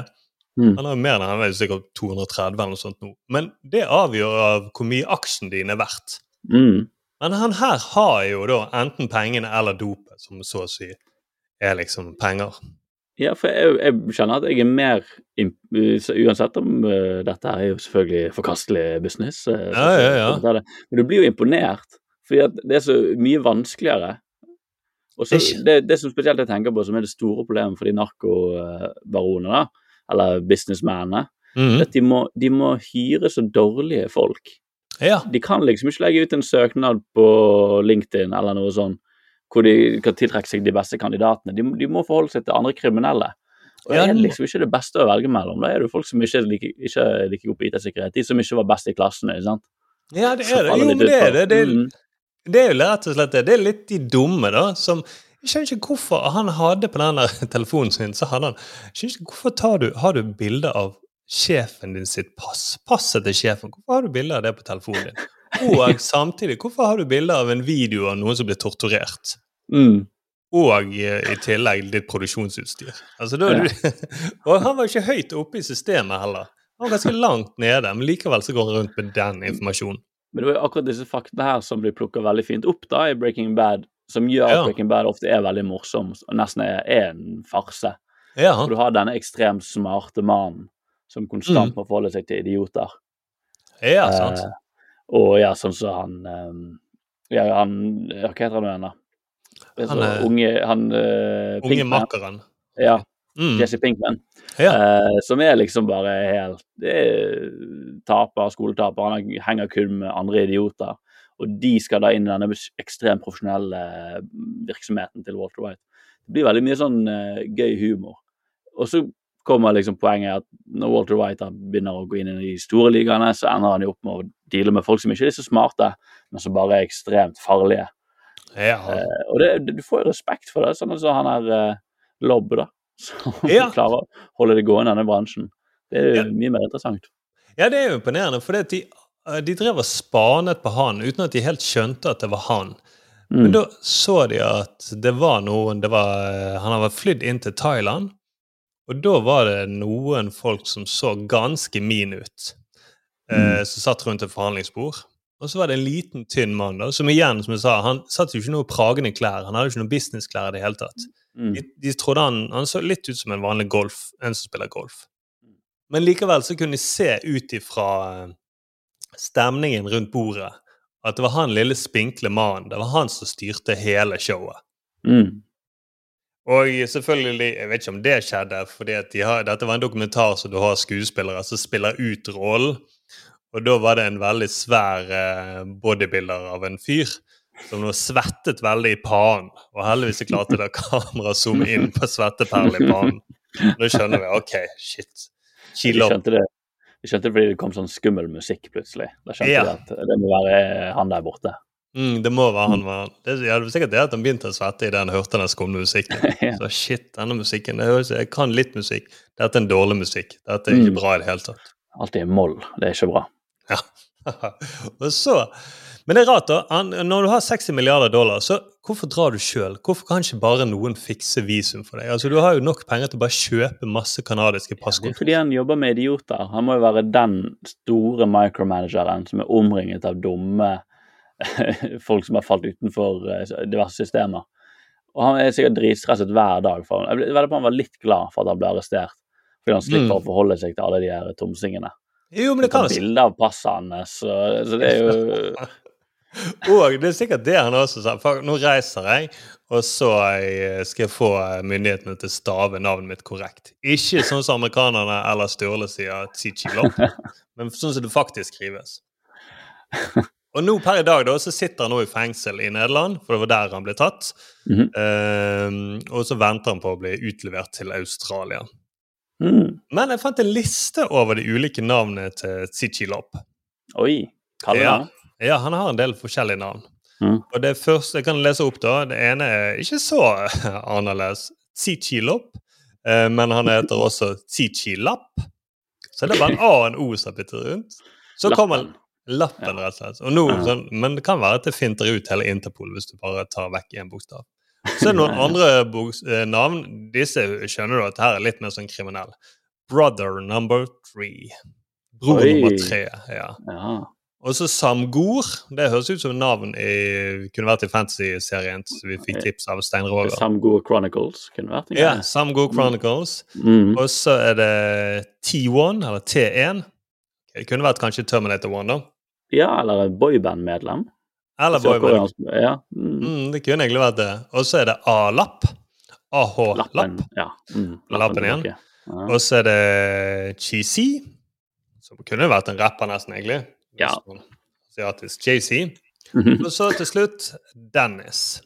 S2: Mm.
S1: Han har jo mer enn han er jo sikkert 230 eller noe sånt nå. Men det avgjør av hvor mye aksjen din er verdt.
S2: Mm.
S1: Men han her har jo da enten pengene eller dopet, som så å si er liksom penger.
S2: Ja, for jeg, jeg kjenner at jeg er mer Uansett om uh, dette er jo selvfølgelig forkastelig business, uh,
S1: Ja, ja, ja.
S2: Men du blir jo imponert, fordi at det er så mye vanskeligere. Og så det, det som spesielt jeg tenker på som er det store problemet for de narkobaronene, eller businessmennene,
S1: Mhm.
S2: er at de må, de må hyre så dårlige folk.
S1: Ja.
S2: De kan liksom ikke legge ut en søknad på LinkedIn eller noe sånn, hvor de kan tiltrekke seg de beste kandidatene. De, de må forholde seg til andre kriminelle. Og det er liksom ikke det beste å velge mellom. Da er det jo folk som ikke er like, ikke er like gode på IT-sikkerhet. De som ikke var best i klassen. ikke sant?
S1: ja, det er det. Jo, men det er det. Det er,
S2: Mm.
S1: det er jo rett og slett det. Det er litt de dumme, da, som Jeg skjønner ikke hvorfor han hadde på den telefonen sin, så hadde han Jeg skjønner ikke hvorfor tar du, har du bilde av sjefen din sitt pass? Passet til sjefen. Hvorfor har du bilde av det på telefonen din? Og samtidig, hvorfor har du bilde av en video av noen som blir torturert?
S2: Mm.
S1: Og eh, i tillegg ditt produksjonsutstyr. Altså, da, ja. du, og han var ikke høyt oppe i systemet heller. Han var ganske langt nede, men likevel så går han rundt med den informasjonen.
S2: Men det var akkurat disse faktene her som blir plukka veldig fint opp da i Breaking Bad, som gjør
S1: Ja.
S2: at Breaking Bad ofte er veldig morsom og nesten er, er en farse.
S1: Ja,
S2: Og du har denne ekstremt smarte mannen som konstant
S1: Mm.
S2: må forholde seg til idioter.
S1: ja sant.
S2: Eh, og ja, sånn som han eh, Ja, han Hva heter han igjen, da?
S1: Han er-
S2: unge Han uh,
S1: Unge makkeren.
S2: Ja,
S1: Mm.
S2: Jesse Pinkman.
S1: Ja.
S2: Eh, som er liksom bare helt det er taper, skoletaper. Han henger kun med andre idioter. Og de skal da inn i denne ekstremt profesjonelle virksomheten til Walter White. Det blir veldig mye sånn uh, gøy humor. Og så kommer liksom poenget at når Walter White begynner å gå inn i de store ligaene, så ender han jo opp med å deale med folk som ikke er så smarte, men som bare er ekstremt farlige.
S1: Ja.
S2: Eh, og det, du får jo respekt for det, sånn som han er eh, Lobb, da. Som
S1: Ja.
S2: klarer å holde det gående i denne bransjen. Det er jo
S1: Ja.
S2: mye mer interessant.
S1: ja, det er jo imponerende, for de, eh, de drev og spanet på han uten at de helt skjønte at det var han.
S2: Mm.
S1: Men da så de at det var noen det var, eh, Han hadde flydd inn til Thailand, og da var det noen folk som så ganske min ut, eh, som satt rundt et forhandlingsbord. Og så var det en liten, tynn mann, da, som igjen, som jeg sa, han satt jo ikke noe pragende klær. Han hadde jo ikke noe businessklær i det hele tatt.
S2: Mm.
S1: De, de trodde han, han så litt ut som en vanlig golf, en som spiller golf. Men likevel så kunne de se ut ifra eh, stemningen rundt bordet at det var han lille spinkle mannen. Det var han som styrte hele showet.
S2: Mm.
S1: Og selvfølgelig, jeg vet ikke om det skjedde, at de dette var en dokumentar som du har skuespillere som spiller ut rollen. Og da var det en veldig svær eh, bodybuilder av en fyr som nå svettet veldig i panen. Og heldigvis klarte da kameraet å zoome inn på svetteperlen i panen. Da skjønner vi OK, shit.
S2: De
S1: Kill
S2: skjønte det. De skjønte det fordi det kom sånn skummel musikk plutselig. Da skjønte
S1: Ja.
S2: de at det må være han der borte.
S1: Mm, det må være han. var- Det, ja, det var sikkert det at han begynte å svette idet han hørte den skumle musikken.
S2: Ja.
S1: Så shit, denne musikken, høres, Jeg kan litt musikk. Dette er en dårlig musikk. Dette er ikke
S2: Mm.
S1: bra i det hele tatt.
S2: Alltid i moll. Det er ikke bra.
S1: Ja. og så, Men det er rart, da. Han, når du har 60 milliarder dollar, så hvorfor drar du sjøl? Hvorfor kan ikke bare noen fikse visum for deg? Altså, Du har jo nok penger til å bare kjøpe masse kanadiske
S2: Det er fordi han jobber med idioter. Han må jo være den store micromanageren som er omringet av dumme folk som har falt utenfor eh, diverse systemer. Og han er sikkert dritstresset hver dag. For han. Jeg vedder på han var litt glad for at han ble arrestert. Fordi han slipper
S1: Mm.
S2: å forholde seg til alle de her tomsingene.
S1: Jo, men det kan
S2: bilde av passet hans, så, så det er jo
S1: Og det er sikkert det han også sa. Nå reiser jeg, og så eh, skal jeg få eh, myndighetene til å stave navnet mitt korrekt. Ikke sånn som amerikanerne eller Sturle sier men sånn som det faktisk skrives. Og nå per i dag da, så sitter han nå i fengsel i Nederland, for det var der han ble tatt.
S2: Mhm.
S1: uh, og så venter han på å bli utlevert til Australia.
S2: mm,
S1: Men jeg fant en liste over de ulike navnene til Tsitsilop.
S2: Oi. Kaller han det?
S1: Ja, han har en del forskjellige navn.
S2: Mm.
S1: Og det første, Jeg kan lese opp, da. Det ene er ikke så annerledes. Tsitsilop. Uh, men han heter også Tsichilap. Så det er bare en A og en O som er byttet rundt. Så kommer
S2: Lappen.
S1: rett og slett. Og nå, sånn, men det kan være at det finter ut hele Interpol hvis du bare tar vekk én bokstav. Så er det noen andre boks, eh, navn. Disse skjønner du at her er litt mer sånn kriminell. Brother number three. Bror
S2: Oi.
S1: nummer tre. ja.
S2: Ja.
S1: Og så Samgor. Det høres ut som navn i kunne vært i fantasy-serien som vi fikk tips av Stein Roger.
S2: Samgor Chronicles kunne vært
S1: Ja,
S2: yeah,
S1: Samgor Chronicles.
S2: Mm.
S1: Og så er det T1, eller T1. Det kunne vært kanskje Terminator 1, da.
S2: Ja, eller boyband-medlem.
S1: Eller
S2: boyband. Ja. Mm.
S1: Mm, det kunne egentlig vært det. Og så er det A-lapp. AH-lapp.
S2: Ja. Mm.
S1: Lappen igjen.
S2: tilbake. Ja.
S1: Og så er det Cheesy, som kunne vært en rapper nesten, egentlig.
S2: Ja.
S1: Asiatisk JC.
S2: Mhm.
S1: Og så til slutt Dennis.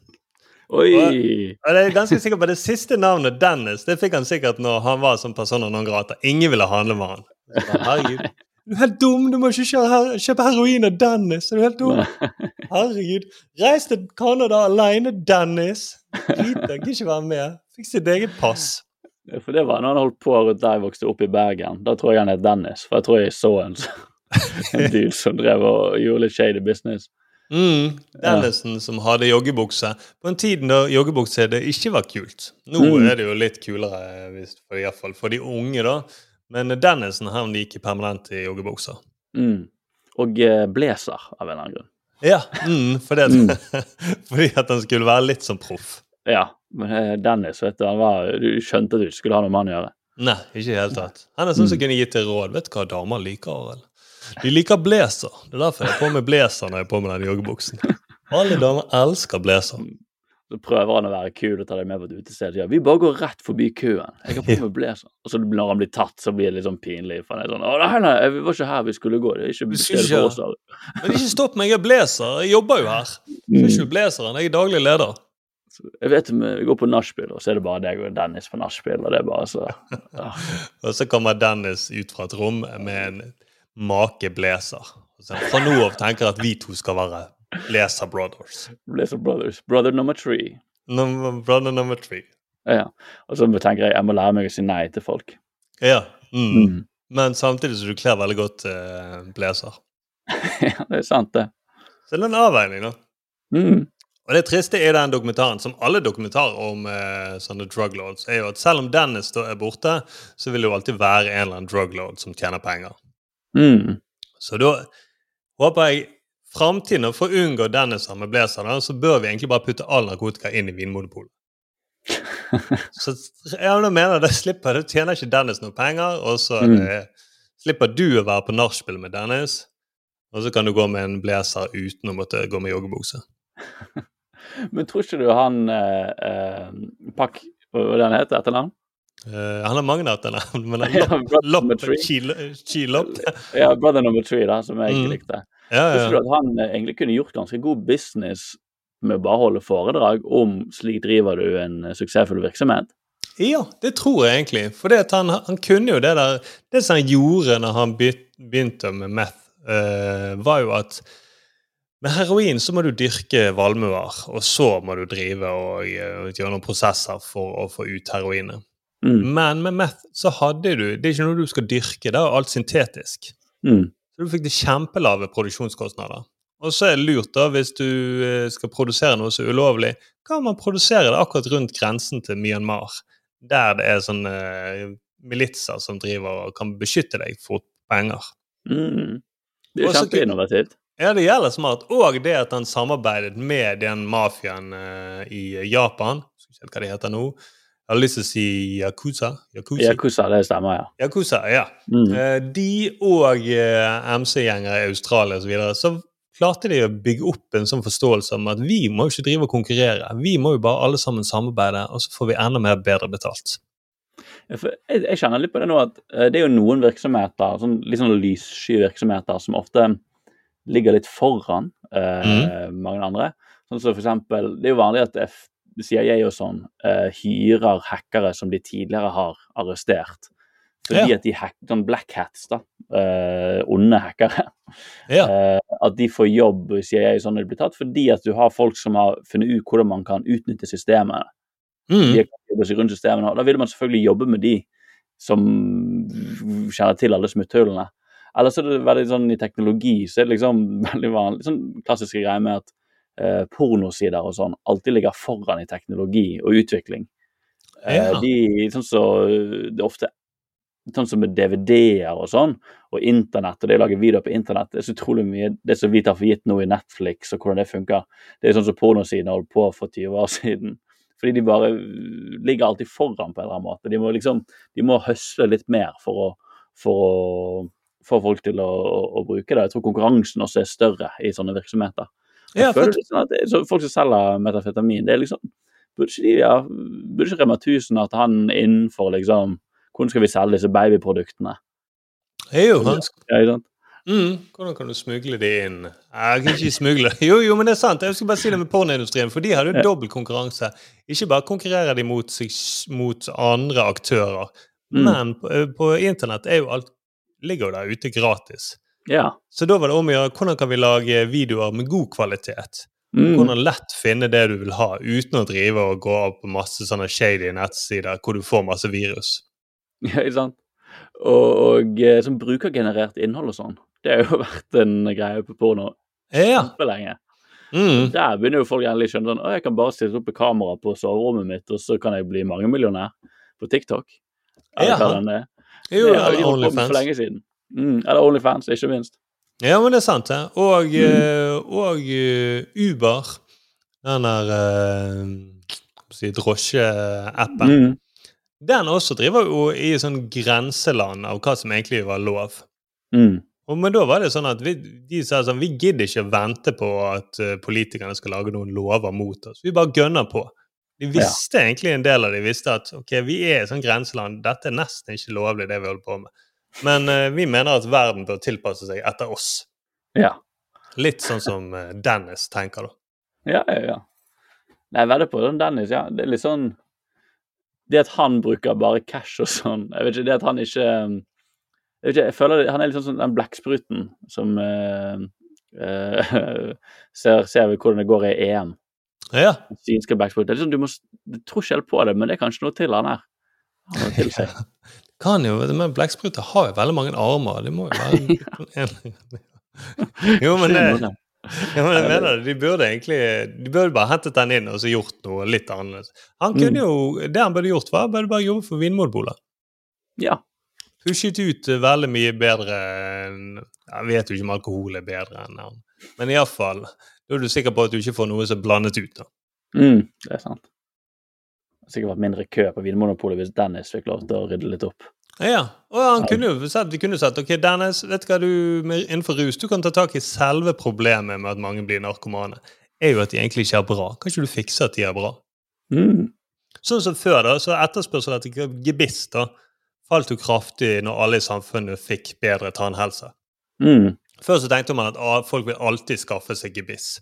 S2: Oi!
S1: Og jeg er ganske sikker på det siste navnet, Dennis, det fikk han sikkert når han var som persona non grata. Ingen ville handle med han. Så Herregud. Du er helt dum! Du må ikke kjøpe, heroin av Dennis! Er du helt dum? Herregud. Reis til Canada aleine, Dennis! Drit deg, ikke være med. Fikk sitt eget pass.
S2: For det var når han holdt på rundt der jeg vokste opp i Bergen. Da tror jeg han het Dennis, for jeg tror jeg så en, en dude som drev og gjorde litt shady business.
S1: Mm, Dennisen som hadde joggebukse. På en tid da joggebukse det ikke var kult. Nå
S2: Mm.
S1: er det jo litt kulere, hvis- for, i hvert fall for de unge, da. Men Dennisen han gikk permanent i joggebukser.
S2: Mm. Og eh, blazer, av en eller annen grunn.
S1: Ja, mm, fordi, at,
S2: Mm.
S1: fordi at han skulle være litt som proff.
S2: Ja, men eh, Dennis, vet du, han var, du skjønte at du skulle ha noe med han å gjøre.
S1: Nei, ikke i det hele tatt. Han er sånn som
S2: Mm.
S1: kunne gitt deg råd. Vet du hva damer liker, Arild? De liker blazer. Det er derfor jeg er på med blazer når jeg er på med den joggebuksen. Alle damer elsker blazer.
S2: Så prøver han å være kul og ta deg med på et utested. Ja, vi bare går rett forbi køen. Jeg har på meg blazer. Og så når han blir tatt, så blir det litt sånn pinlig. For han er sånn Å, nei, nei, vi var ikke her vi skulle gå. Det er ikke
S1: Vi skulle
S2: stedet for oss. her».
S1: Men ikke stopp meg, jeg er blazer. Jeg jobber jo her. Jeg er ikke blazeren, jeg er daglig leder.
S2: Jeg vet vi går på nachspiel, og så er det bare deg og Dennis på nachspiel, og det er bare så ja.
S1: Og så kommer Dennis ut fra et rom med en make blazer. Fra nå av tenker jeg at vi to skal være Blazer Brothers.
S2: Lesa Brothers. Brother number three.
S1: Number, brother number three.
S2: Ja. Og så tenker jeg jeg må lære meg å si nei til folk.
S1: Ja. Mm.
S2: Mm.
S1: Men samtidig så du kler veldig godt eh, blazer.
S2: ja, det er sant, det.
S1: Så det er en avveining, da.
S2: Mm.
S1: Og det triste i den dokumentaren, som alle dokumentarer om eh, sånne drug lords, er jo at selv om Dennis da er borte, så vil det jo alltid være en eller annen drug lord som tjener penger.
S2: Mm.
S1: Så da håper jeg framtiden, for å unngå Dennis med blazer, så bør vi egentlig bare putte all narkotika inn i Vinmonopolet. Så ja, jeg mener det slipper, det tjener ikke Dennis noe penger, og så mm. det, slipper du å være på nachspiel med Dennis, og så kan du gå med en blazer uten å måtte gå med joggebukse.
S2: Men tror ikke du han eh, eh, Pakk Hva den heter? Etternavn?
S1: Uh, han har mange etternavn, men Lopp,
S2: Brother
S1: Lopp.
S2: Ja, Brother Number Three, da, som jeg ikke
S1: Mm.
S2: likte.
S1: Ja,
S2: Visste du
S1: ja.
S2: at han eh, egentlig kunne gjort ganske god business med å bare holde foredrag om slik driver du en eh, suksessfull virksomhet?
S1: ja, det tror jeg egentlig. For det han, han kunne jo det der Det som han gjorde når han begynte med meth, uh, var jo at med heroin så må du dyrke valmuer, og så må du drive og eh, gjøre noen prosesser for å få ut heroinet.
S2: Mm.
S1: Men med meth så hadde du Det er ikke noe du skal dyrke, det er alt syntetisk.
S2: Mm.
S1: Så du fikk det kjempelave produksjonskostnader. Og så er det lurt, da, hvis du eh, skal produsere noe så ulovlig, kan man produsere det akkurat rundt grensen til Myanmar. Der det er sånne eh, militser som driver og kan beskytte deg for penger.
S2: Mm. Det er kjempeinnovativt.
S1: Ja, det gjelder smart. Og det at han samarbeidet med den mafiaen eh, i Japan. skal ikke hva de heter nå. Jeg har lyst til å si Yakuza. Yakuza.
S2: Yakuza, det stemmer, ja.
S1: Yakuza, ja.
S2: Mm.
S1: Eh, De og eh, MC-gjengere i Australia osv. Så, videre, så klarte de å bygge opp en sånn forståelse om at vi må jo ikke drive og konkurrere. Vi må jo bare alle sammen samarbeide, og så får vi enda mer bedre betalt.
S2: Jeg, jeg kjenner litt på det nå at eh, det er jo noen virksomheter, sånn, litt sånn lyssky virksomheter, som ofte ligger litt foran eh, mange andre. Sånn som for eksempel, Det er jo vanlig at F CIA og sånn uh, hyrer hackere som de tidligere har arrestert. Fordi
S1: Ja.
S2: at de hacker sånn black hats, da, Uh, onde hackere,
S1: Ja.
S2: Uh, at de får jobb i CIA sånn når de blir tatt, fordi at du har folk som har funnet ut hvordan man kan utnytte systemet de
S1: Mm.
S2: kan jobbe seg rundt systemene. og Da vil man selvfølgelig jobbe med de som kjenner til alle smutthullene. Ellers er det veldig sånn i teknologi så er det liksom veldig vanlig sånn klassiske greier med at pornosider og sånn alltid ligger foran i teknologi og utvikling. Eh,
S1: Ja.
S2: de, sånn så, det er ofte sånn som med DVD-er og sånn, og internett, og det å lage videoer på internett, det er så utrolig mye det som vi tar for gitt nå i Netflix, og hvordan det funker. Det er sånn som pornosidene holdt på for 20 år siden. Fordi de bare ligger alltid foran på en eller annen måte. De må liksom, de må høsle litt mer for å, for å få folk til å, å, å bruke det. Jeg tror konkurransen også er større i sånne virksomheter. Jeg
S1: Ja, for,
S2: sånn at det Folk som selger metafetamin, det er liksom Burde ikke de ja, burde ikke Rema 1000 hatt han innenfor liksom Hvordan skal vi selge disse babyproduktene?
S1: det er jo vanskelig.
S2: Ja, ikke sant?
S1: Mm, hvordan kan du smugle det inn? Jeg kan ikke smugle Jo, jo, men det er sant. Jeg skal bare si det med pornoindustrien, for de har jo dobbel konkurranse. Ikke bare konkurrerer de mot, mot andre aktører,
S2: Mm.
S1: men på, eh, på internett er jo alt ligger jo der ute gratis.
S2: Ja.
S1: Så da var det om å gjøre hvordan kan vi lage videoer med god kvalitet.
S2: Mm.
S1: Hvordan lett finne det du vil ha, uten å drive og gå av på masse sånne shady nettsider hvor du får masse virus.
S2: Ja, ikke sant? Og, og eh, som brukergenerert innhold og sånn. Det har jo vært en greie på porno
S1: Ja.
S2: kjempelenge.
S1: Mm.
S2: Der begynner jo folk endelig å skjønne sånn Å, jeg kan bare stille opp et kamera på soverommet mitt, og så kan jeg bli mangemillionær på TikTok.
S1: Ja. Jo,
S2: det har
S1: eller
S2: holdt på med for lenge siden. Mm, eller Onlyfans, ikke minst.
S1: Ja, men det er sant, det. Og,
S2: Mm.
S1: eh, og eh, Uber, den der uh, si, drosjeappen,
S2: Mm.
S1: den også driver jo i sånn grenseland av hva som egentlig var lov.
S2: Mm.
S1: Og, men da var det sånn at vi, de sa sånn Vi gidder ikke vente på at politikerne skal lage noen lover mot oss. Vi bare gønner på. De visste egentlig en del av de visste at ok, vi er i sånn grenseland. Dette er nesten ikke lovlig, det vi holder på med. Men uh, vi mener at verden bør tilpasse seg etter oss.
S2: Ja.
S1: Litt sånn som uh, Dennis tenker, da.
S2: Ja, ja, ja. Nei, jeg vedder på den Dennis, ja. Det er litt sånn Det at han bruker bare cash og sånn Jeg vet ikke, det at han ikke um, Jeg vet ikke, jeg føler det, Han er litt sånn som den blekkspruten som uh, ser, ser vi hvordan det går i EM.
S1: Ja.
S2: Synske blekksprut. Det liksom, du, må, du tror ikke helt på det, men det er kanskje noe til han her. Han til seg.
S1: Kan jo, men Blekkspruter har jo veldig mange armer. Det må jo være Jo, men det, ja, men jeg mener det. De burde egentlig De burde bare hentet den inn og så gjort noe litt annerledes. Han kunne jo, Det han burde gjort, var burde bare jobbe for Vinmonopolet.
S2: Ja.
S1: Pushet ut veldig mye bedre enn Jeg vet jo ikke om alkohol er bedre enn han. Men iallfall Da er du sikker på at du ikke får noe som er blandet ut. da.
S2: Mm, det er sant. Det sikkert vært mindre kø på Vinmonopolet hvis Dennis fikk lov til å rydde litt opp.
S1: Ja, og han kunne jo sagt, de kunne sett ok, Dennis, vet du hva du innenfor rus du kan ta tak i selve problemet med at mange blir narkomane. er jo at de egentlig ikke er bra. Kan ikke du fikse at de er bra?
S2: Mm.
S1: Sånn som før, da, så etterspørsel etter gebiss da, falt jo kraftig når alle i samfunnet fikk bedre tannhelse.
S2: Mm.
S1: Før så tenkte man at ah, folk vil alltid skaffe seg gebiss.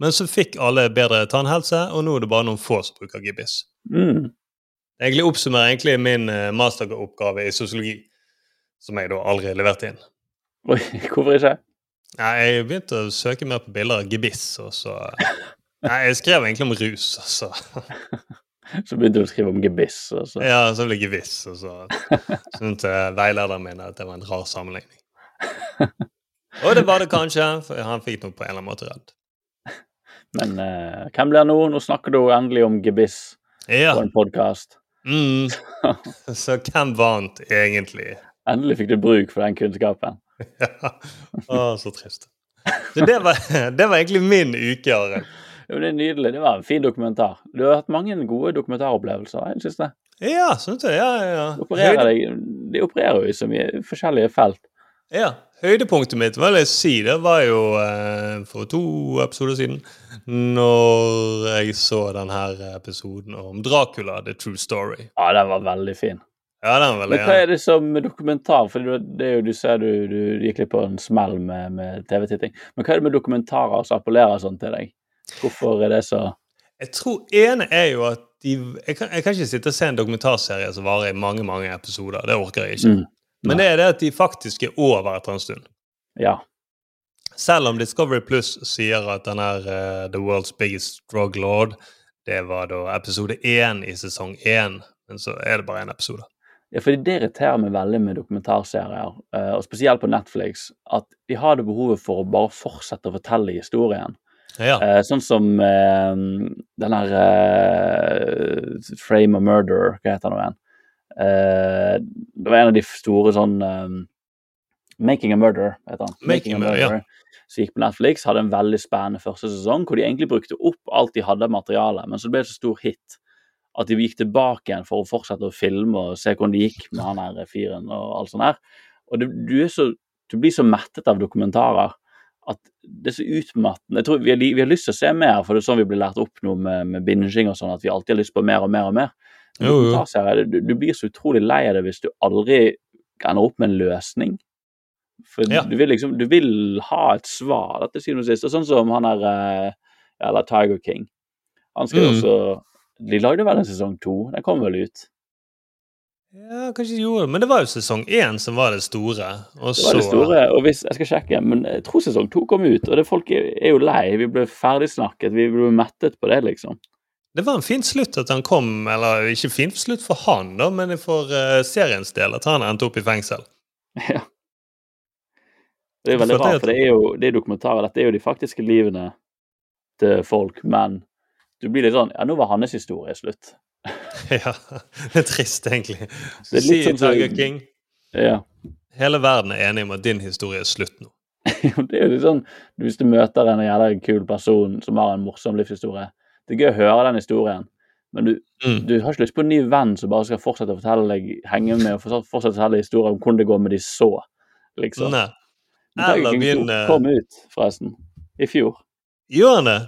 S1: Men så fikk alle bedre tannhelse, og nå er det bare noen få som bruker gebiss.
S2: Mm.
S1: Egentlig oppsummerer egentlig min eh, masteroppgave i sosiologi, som jeg da aldri leverte inn.
S2: Oi, hvorfor ikke?
S1: Nei, Jeg begynte å søke mer på bilder av gebiss, og så Nei, jeg skrev egentlig om rus, og så
S2: Så begynte du å skrive om gebiss. Og så.
S1: Ja, så ble det gebiss, og så syntes veilederen min at det var en rar sammenligning. Og det var det kanskje, for han fikk noe på en eller annen måte redd.
S2: Men eh, hvem blir nå? Nå snakker du endelig om gebiss
S1: Ja.
S2: på en podkast.
S1: Mm. Så hvem vant egentlig?
S2: Endelig fikk du bruk for den kunnskapen.
S1: Ja. Å, så trist. Så det var, det var egentlig min uke, Are.
S2: Jo, det er nydelig. Det var en fin dokumentar. Du har hatt mange gode dokumentaropplevelser i det siste.
S1: Ja, syns jeg. Ja, ja, ja.
S2: De opererer, de opererer jo i så mye forskjellige felt.
S1: Ja. Høydepunktet mitt vil jeg si, det var jo eh, for to episoder siden, når jeg så denne episoden om Dracula, The True Story.
S2: Ja, den var veldig fin.
S1: Ja, den var veldig Men
S2: hva er det som dokumentar? For det det er jo, du ser du, du gikk litt på en smell med, med TV-titting. Men hva er det med dokumentarer som appellerer sånn til deg? Hvorfor er det så
S1: Jeg tror ene er jo at de jeg kan, jeg kan ikke sitte og se en dokumentarserie som varer i mange mange episoder. Det orker jeg ikke.
S2: Mm.
S1: Men det er det at de faktisk er over etter en stund.
S2: Ja.
S1: Selv om Discovery Plus sier at den er uh, The World's Biggest Drug Lord, det var da episode én i sesong én, men så er det bare én episode.
S2: Ja, fordi Det irriterer meg veldig med dokumentarserier, eh, og spesielt på Netflix, at de har det behovet for å bare fortsette å fortelle historien.
S1: Ja.
S2: Eh, sånn som eh, den eh, Frame of Murder, hva heter den igjen? Eh, det var en av de store sånn um, Making a Murder, heter han.
S1: Making a Murder,
S2: Som gikk på Netflix, hadde en veldig spennende første sesong, hvor de egentlig brukte opp alt de hadde av materiale, men så ble det så stor hit at de gikk tilbake igjen for å fortsette å filme og se hvordan det gikk med han her fyren og alt sånt her. Og det, du, så, du blir så mettet av dokumentarer at det er så utmattende. Jeg tror vi har, vi har lyst til å se mer, for det er sånn vi blir lært opp nå med, med binging og sånn, at vi alltid har lyst på mer og mer og mer. Du, du blir så utrolig lei av det hvis du aldri ender opp med en løsning. For
S1: Ja.
S2: du, vil liksom, du vil ha et svar, da, til syvende og sist. Sånn som han her eh, Eller Tiger King. Han skrev
S1: Mm.
S2: også De lagde vel en sesong to? Den kom vel ut?
S1: ja, kanskje de gjorde det. Men det var jo sesong én som var det store. Og
S2: Det var det store, og hvis, jeg skal sjekke, men jeg tror sesong to kom ut, og det folk er, er jo lei. Vi ble ferdigsnakket, vi ble mettet på det, liksom.
S1: Det var en fin slutt at han kom, eller ikke fin slutt for han, da, men for uh, seriens del, at han endte opp i fengsel.
S2: Ja. Det er veldig
S1: For
S2: rart, for det er jo det er dokumentarer. Dette er jo de faktiske livene til folk, men du blir litt sånn Ja, nå var hans historie slutt.
S1: ja, det er trist, egentlig.
S2: Det er litt
S1: Si
S2: sånn
S1: Tiger King,
S2: Ja.
S1: hele verden er enig om at din historie er slutt nå.
S2: det er jo litt sånn Hvis du møter en jævla kul person som har en morsom livshistorie Det er gøy å høre den historien, men du,
S1: Mm.
S2: du har ikke lyst på en ny venn som bare skal fortsette å fortelle deg, henge med og fortsette å fortelle historier om hvordan det går med de så, liksom.
S1: Nei. Eller
S2: King 2
S1: begynne
S2: kom ut, forresten, i fjor.
S1: Gjør han det?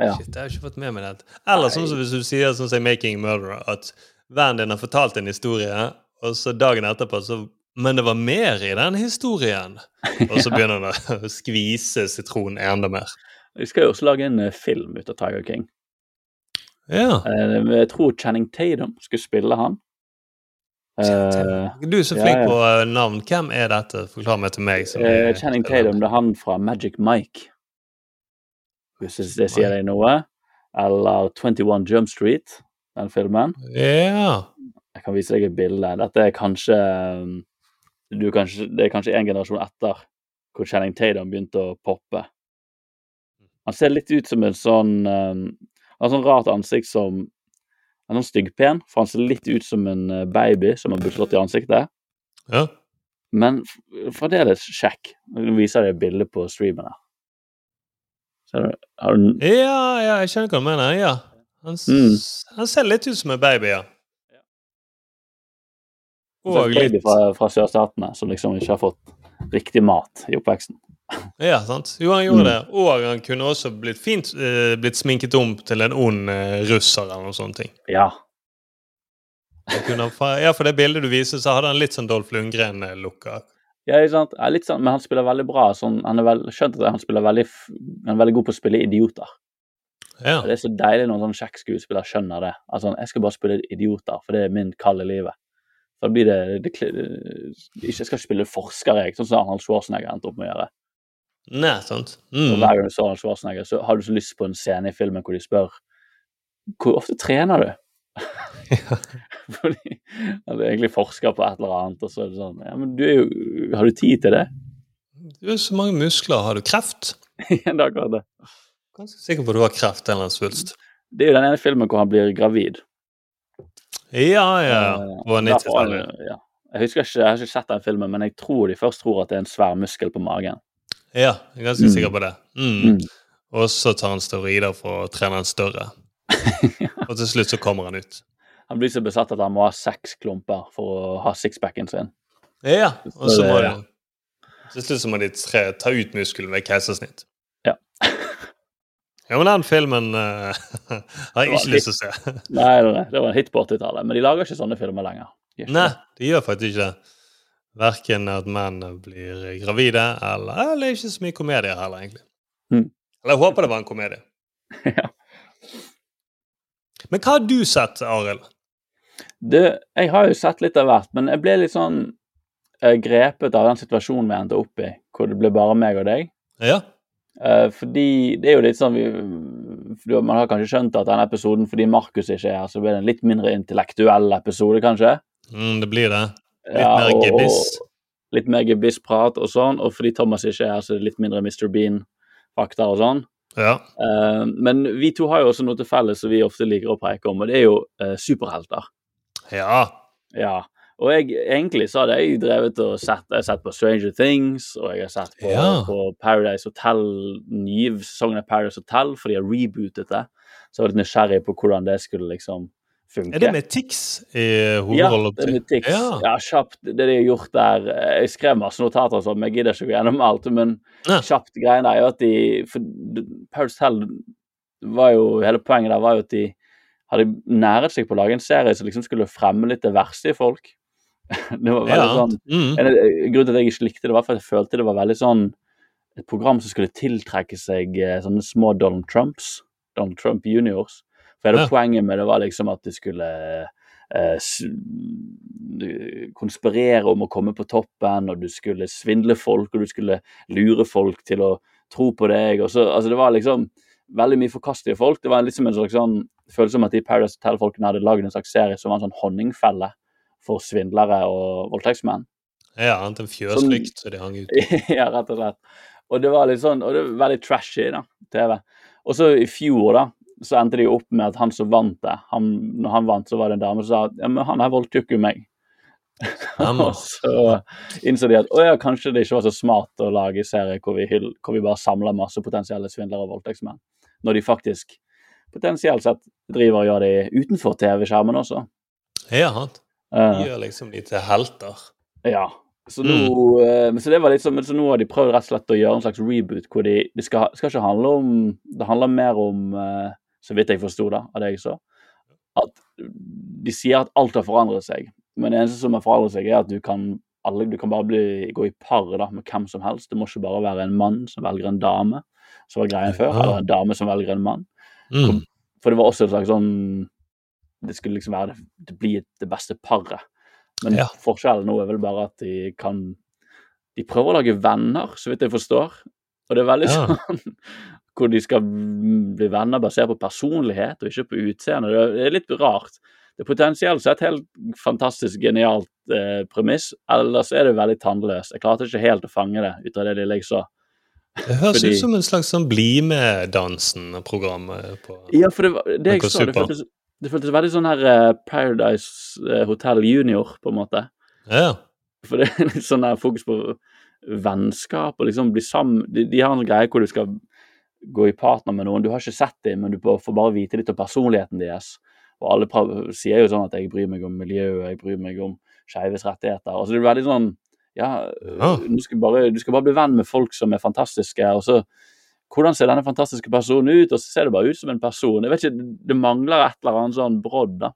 S2: Ja.
S1: Shit, jeg har ikke fått med meg det. Eller sånn som hvis du sier sånn som i Making Murderer, at vennen din har fortalt en historie, og så dagen etterpå så Men det var mer i den historien. Og så begynner han å skvise sitronen enda mer.
S2: Vi skal jo også lage en eh, film ut av Tiger King.
S1: Ja.
S2: Eh, jeg tror Channing Tatum skulle spille han. Eh,
S1: Du er så flink
S2: ja.
S1: på eh, navn. Hvem er dette? Forklar meg til meg. som
S2: eh,
S1: er-
S2: Channing Tatum, det er han fra Magic Mike. Hvis det sier deg noe. Eller 21 Jump Street, den filmen.
S1: Ja.
S2: Jeg kan vise deg et bilde. Dette er kanskje du kanskje, Det er kanskje en generasjon etter hvor Channing Tatum begynte å poppe. Han ser litt ut som en sånn um, Han har sånn rart ansikt som er sånn styggpen, for han ser litt ut som en uh, baby som har blitt slått i ansiktet.
S1: ja.
S2: Men fremdeles kjekk. Nå viser jeg deg bildet på streamen her. Ser du? Har du
S1: Ja, ja, jeg skjønner hva du mener. Ja. Han,
S2: Mm.
S1: han ser litt ut som en baby, ja. Og
S2: baby
S1: litt
S2: fra, fra sørstatene som liksom ikke har fått riktig mat i oppveksten?
S1: Ja, sant. Jo, han gjorde
S2: Mm.
S1: det. Og han kunne også blitt fint eh, blitt sminket om til en ond eh, russer eller noen sånne ting.
S2: Ja.
S1: Fa- ja, for det bildet du viser, så hadde han litt sånn Dolph Lundgren-looka.
S2: Ja, ikke sant? Ja, litt sånn, men han spiller veldig bra. Sånn, han er vel, skjønt at han spiller veldig, han er veldig god på å spille idioter.
S1: Ja.
S2: Og Det er så deilig når en sånn kjekk skuespiller skjønner det. Altså, Jeg skal bare spille idioter, for det er min kall i livet. Da blir det, det, det, Jeg skal ikke spille forsker, jeg, sånn som Arnold Schwarzenegger endte opp med å gjøre.
S1: Nei, sant.
S2: Og
S1: Mm.
S2: Hver gang du så Arnold Schwarzenegger, så har du så lyst på en scene i filmen hvor de spør Hvor ofte trener du? Fordi han egentlig forsker på et eller annet, og så er det sånn Ja, men du er jo Har du tid til det?
S1: Du har så mange muskler. Har du kreft?
S2: ja, det er akkurat det.
S1: Ganske sikker på at du har kreft eller en svulst.
S2: Det er jo den ene filmen hvor han blir gravid.
S1: Ja, ja.
S2: Eh,
S1: På 90-tallet.
S2: ja. Jeg husker ikke, jeg har ikke sett den filmen, men jeg tror de først tror at det er en svær muskel på magen.
S1: Ja, jeg er ganske
S2: Mm.
S1: sikker på det. Mm.
S2: Mm.
S1: Og så tar han steroider for å trene han større. Og til slutt så kommer han ut.
S2: Han blir så besatt at han må ha seks klumper for å ha sixpacken sin.
S1: Ja, og så må
S2: Ja.
S1: Til slutt så må de tre, ta ut muskelen ved keisersnitt.
S2: Ja.
S1: Ja, men den filmen uh, har jeg ikke lyst til å se.
S2: Nei, nei, nei, det var en hit på 80-tallet, men de lager ikke sånne filmer lenger.
S1: Nei, de gjør faktisk ikke det. Verken at menn blir gravide, eller Eller ikke så mye komedier heller, egentlig.
S2: Mm.
S1: Eller jeg håper det var en komedie.
S2: Ja.
S1: Men hva har du sett, Arild?
S2: Jeg har jo sett litt av hvert, men jeg ble litt sånn eh, grepet av den situasjonen vi endte opp i, hvor det ble bare meg og deg.
S1: Ja?
S2: Eh, fordi det er jo litt sånn vi, Man har kanskje skjønt at denne episoden, fordi Markus ikke er her, så blir det en litt mindre intellektuell episode, kanskje.
S1: Mm, det blir det. Litt
S2: Ja,
S1: mer.
S2: Litt mer gebissprat og sånn, og fordi Thomas ikke er her, så er det litt mindre Mr. Bean-fakta og sånn.
S1: Ja.
S2: Uh, men vi to har jo også noe til felles som vi ofte liker å preike om, og det er jo uh, superhelter.
S1: ja.
S2: Ja. Og jeg, egentlig så hadde jeg drevet og sett, jeg har sett på Stranger Things, og jeg har sett på,
S1: Ja.
S2: på Paradise Hotel, nye sesongen av Paradise Hotel, for de har rebootet det. Så jeg var litt nysgjerrig på hvordan det skulle liksom funke.
S1: Er det med Tix i
S2: Ja,
S1: hovedrollen?
S2: det er med Tix.
S1: Ja.
S2: Ja. kjapt. Det de har gjort der Jeg skrev masse notater, og sånn, men jeg gidder ikke å gå gjennom alt. Men
S1: Ja.
S2: kjapt greien er jo at de for Paradise Hotel var jo Hele poenget der var jo at de hadde næret seg på å lage en serie som liksom skulle fremme litt det verste i folk. Det var veldig
S1: Ja.
S2: sånn
S1: Mm.
S2: en, eh, Grunnen til at jeg ikke likte det, var for at jeg følte det var veldig sånn et program som skulle tiltrekke seg eh, sånne små Donald Trumps. Donald Trump juniors. For poenget med det var liksom at du skulle eh, konspirere om å komme på toppen, og du skulle svindle folk, og du skulle lure folk til å tro på deg. og så, altså Det var liksom veldig mye forkastelige folk. Det var liksom en slags sånn følelse som at de Paradise Hotel-folkene hadde lagd en slags serie som var en sånn honningfelle for svindlere og voldtektsmenn.
S1: Ja, annet enn fjøslykt, så de hang ut.
S2: ja, rett og slett. Og det var litt sånn, og det var veldig trashy, da, TV. Og så i fjor, da, så endte de opp med at han som vant det, han, når han vant, så var det en dame som sa at ja, men han her voldtok jo meg. Og så innså de at å ja, kanskje det ikke var så smart å lage serie hvor vi, hvor vi bare samler masse potensielle svindlere og voldtektsmenn, når de faktisk potensielt sett driver og gjør det utenfor TV-skjermen også.
S1: Ja, han
S2: Eh,
S1: gjør liksom de til helter.
S2: Ja. Så, nå, mm. så det var litt sånn, så nå har de prøvd rett og slett å gjøre en slags reboot hvor de Det skal, skal ikke handle om Det handler mer om, eh, så vidt jeg forsto det, av det jeg så, at de sier at alt har forandret seg. Men det eneste som har forandret seg, er at du kan, alle, du kan bare bli, gå i par da, med hvem som helst. Det må ikke bare være en mann som velger en dame, som var greien før, eller en dame som velger en mann.
S1: Mm.
S2: For det var også et slags sånn Det skulle liksom være det, det blir det beste paret. Men
S1: Ja.
S2: forskjellen nå er vel bare at de kan De prøver å lage venner, så vidt jeg forstår. Og det er veldig
S1: Ja.
S2: sånn hvor de skal bli venner basert på personlighet og ikke på utseende. Det er- litt rart. Det er potensielt sett helt fantastisk genialt eh, premiss, ellers er det veldig tannløst. Jeg klarte ikke helt å fange det ut av det lille jeg så.
S1: Det høres
S2: Fordi-
S1: ut som en slags sånn Bli med-dansen-programmet på
S2: Ja, for det, det jeg så, det føltes, det føltes veldig sånn her eh, Paradise eh, Hotel Junior, på en måte.
S1: Ja.
S2: For det er litt sånn her fokus på vennskap og liksom bli sammen de, de har en greie hvor du skal gå i partner med noen. Du har ikke sett dem, men du får bare vite litt om personligheten deres. Og alle sier jo sånn at 'jeg bryr meg om miljøet, jeg bryr meg om skeives rettigheter'. Altså det er veldig sånn Ja, du, skal bare, du skal bare bli venn med folk som er fantastiske, og så hvordan ser denne fantastiske personen ut? Og så ser det bare ut som en person. Jeg vet ikke, Det mangler et eller annet sånn brodd, da.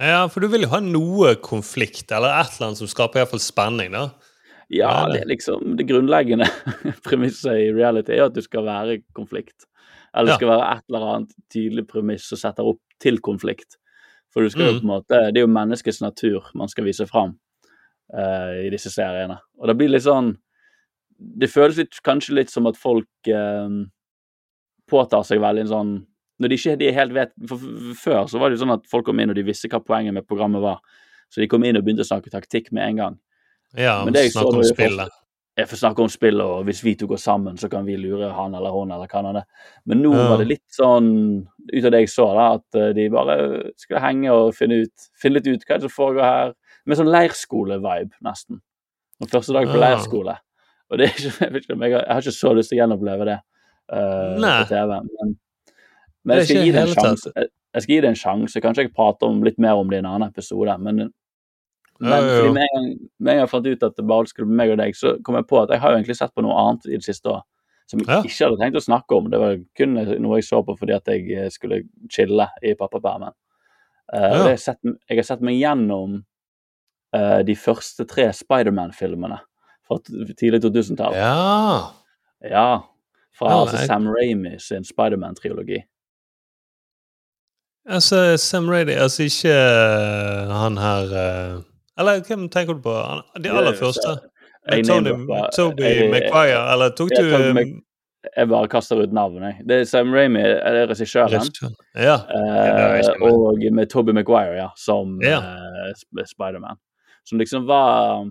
S1: Ja, for du vil jo ha noe konflikt, eller et eller annet som skaper i hvert fall spenning, da.
S2: Ja,
S1: det-
S2: er liksom det grunnleggende premisset i reality er jo at du skal være konflikt. Eller det skal være et eller annet tydelig premiss som setter opp til konflikt. For du skal jo
S1: Mm.
S2: på en måte, det er jo menneskets natur man skal vise fram uh, i disse seriene. Og det blir litt sånn Det føles litt, kanskje litt som at folk uh, påtar seg veldig en sånn Når de ikke de helt vet for Før så var det jo sånn at folk kom inn og de visste hva poenget med programmet var. Så de kom inn og begynte å snakke taktikk med en gang.
S1: Ja,
S2: Men det jeg så
S1: om spillet.
S2: jeg får snakke om spillet, og hvis vi to går sammen, så kan vi lure han eller hun eller hva er. Men nå
S1: Ja.
S2: var det litt sånn, ut av det jeg så, da, at eh, de bare skulle henge og finne ut finne litt ut hva det som foregår her. Med sånn leirskole-vibe, nesten. Og første dag på
S1: ja.
S2: leirskole. Og det er ikke, jeg, ikke, jeg, har, ikke så lyst til å gjenoppleve det
S1: uh,
S2: på TV. Men,
S1: Det
S2: men jeg skal gi det en sjanse. Jeg, jeg skal gi det en sjanse. Kanskje jeg prater om litt mer om det i en annen episode. Men, men fordi med en, gang, med en gang jeg fant ut at det bare skulle bli meg og deg, så kom jeg på at jeg har jo egentlig sett på noe annet i det siste år som jeg
S1: Ja.
S2: ikke hadde tenkt å snakke om. Det var kun noe jeg så på fordi at jeg eh, skulle chille i pappapermen. Uh,
S1: Ja.
S2: jeg, har sett, jeg har sett meg gjennom uh, de første tre Spiderman-filmene fra tidlig 2000-tall.
S1: Ja.
S2: Ja. Fra
S1: Ja,
S2: altså,
S1: jeg-
S2: Sam Raimi sin Spiderman-triologi.
S1: Altså, Sam Rady Altså ikke uh, han her Eller hvem tenker du på? De aller første?
S2: Jeg
S1: Tony, Toby
S2: jeg-
S1: Maguire, eller tok
S2: jeg
S1: du eh,
S2: Jeg bare kaster ut navnet. Det er Sam Raimi, er regissøren.
S1: Ja. meg.
S2: og med Toby Maguire, ja, som
S1: Ja.
S2: Uh, Spiderman. Som liksom var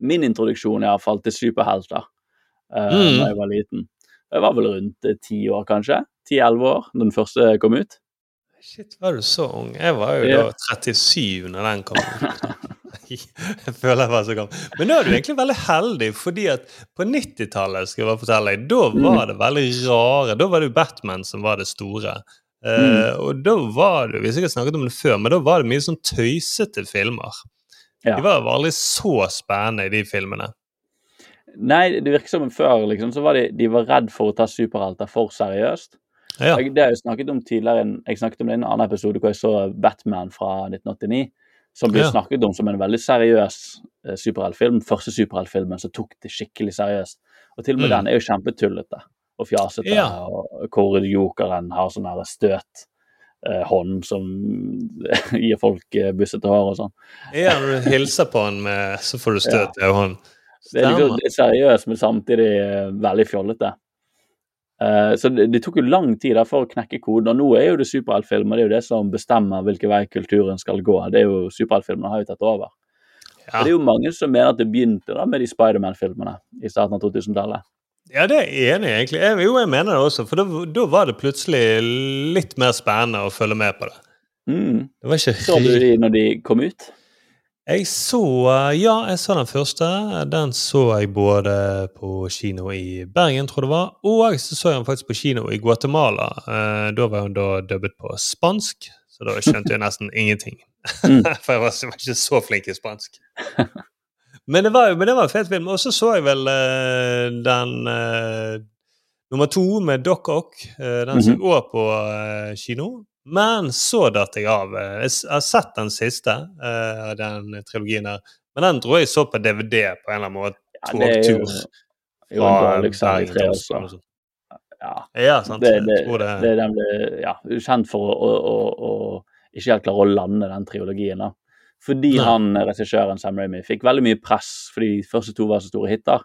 S2: min introduksjon, iallfall, til superhelter uh,
S1: Mm.
S2: da jeg var liten. Jeg var vel rundt ti år, kanskje. Ti-elleve år da den første kom ut.
S1: Shit, var du så ung? Jeg var jo
S2: Ja.
S1: da 37 når den kom ut. Jeg føler jeg var så gammel. Men nå er du egentlig veldig heldig, fordi at på 90-tallet skal jeg bare fortelle deg, da
S2: Mm.
S1: var det veldig rare. Da var det jo Batman som var det store.
S2: Mm.
S1: Uh, og da var det, jeg har snakket om det før, men da var det mye sånn tøysete filmer.
S2: Ja.
S1: De var aldri så spennende i de filmene.
S2: Nei, det virker som før liksom, så var de, de var redd for å ta superhelter for seriøst.
S1: Ja.
S2: Jeg, det har jeg snakket om tidligere. Jeg snakket om det i en annen episode hvor jeg så Batman fra 1989. Som blir
S1: Ja.
S2: snakket om som en veldig seriøs eh, superheltfilm. Første superheltfilmen som tok det skikkelig seriøst. Og til og med
S1: Mm.
S2: den er jo kjempetullete og fjasete.
S1: Ja.
S2: Og hvor jokeren har sånn her støt eh, hånd som gir folk eh, bussete hår og sånn.
S1: Ja, når du hilser på han med, så får du støt i hånden.
S2: Det er liksom
S1: det
S2: litt seriøst, men samtidig eh, veldig fjollete. Eh, så det, det tok jo lang tid for å knekke koden, og nå er jo det superheltfilmer. Det er jo det som bestemmer hvilken vei kulturen skal gå. Det er jo Superheltfilmene har jo tatt over.
S1: Ja.
S2: Og det er jo mange som mener at det begynte da med de Spiderman-filmene i starten av 2000-tallet.
S1: Ja, det er jeg enig i, egentlig. Jeg, jo, jeg mener det også, for da var det plutselig litt mer spennende å følge med på det.
S2: Mm.
S1: Det var ikke
S2: Så du de når de kom ut?
S1: Jeg så Ja, jeg så den første. Den så jeg både på kino i Bergen, tror jeg det var, og så så jeg den faktisk på kino i Guatemala. Eh, da var hun da dubbet på spansk, så da skjønte jeg nesten ingenting.
S2: Mm.
S1: For jeg var, jeg var ikke så flink i spansk. Men det var jo men det var en fet film. Og så så jeg vel eh, den uh, nummer to med Doc Ock. Eh, den som jeg òg på eh, kino. Men så datt jeg av. Eh, Jeg har sett den siste eh, av den trilogien der. Men den tror jeg så på DVD på en eller annen måte.
S2: Ja, jo,
S1: Togtur.
S2: jo de
S1: Bergen
S2: tre
S1: til
S2: også.
S1: Liksom.
S2: Ja.
S1: Ja, sant.
S2: Det, det,
S1: jeg tror det,
S2: det den ble ja, kjent for å, å, å, å ikke helt klare å lande den trilogien. da. Fordi
S1: Nei.
S2: han, regissøren Sam Raimi fikk veldig mye press fordi de første to var så store hiter.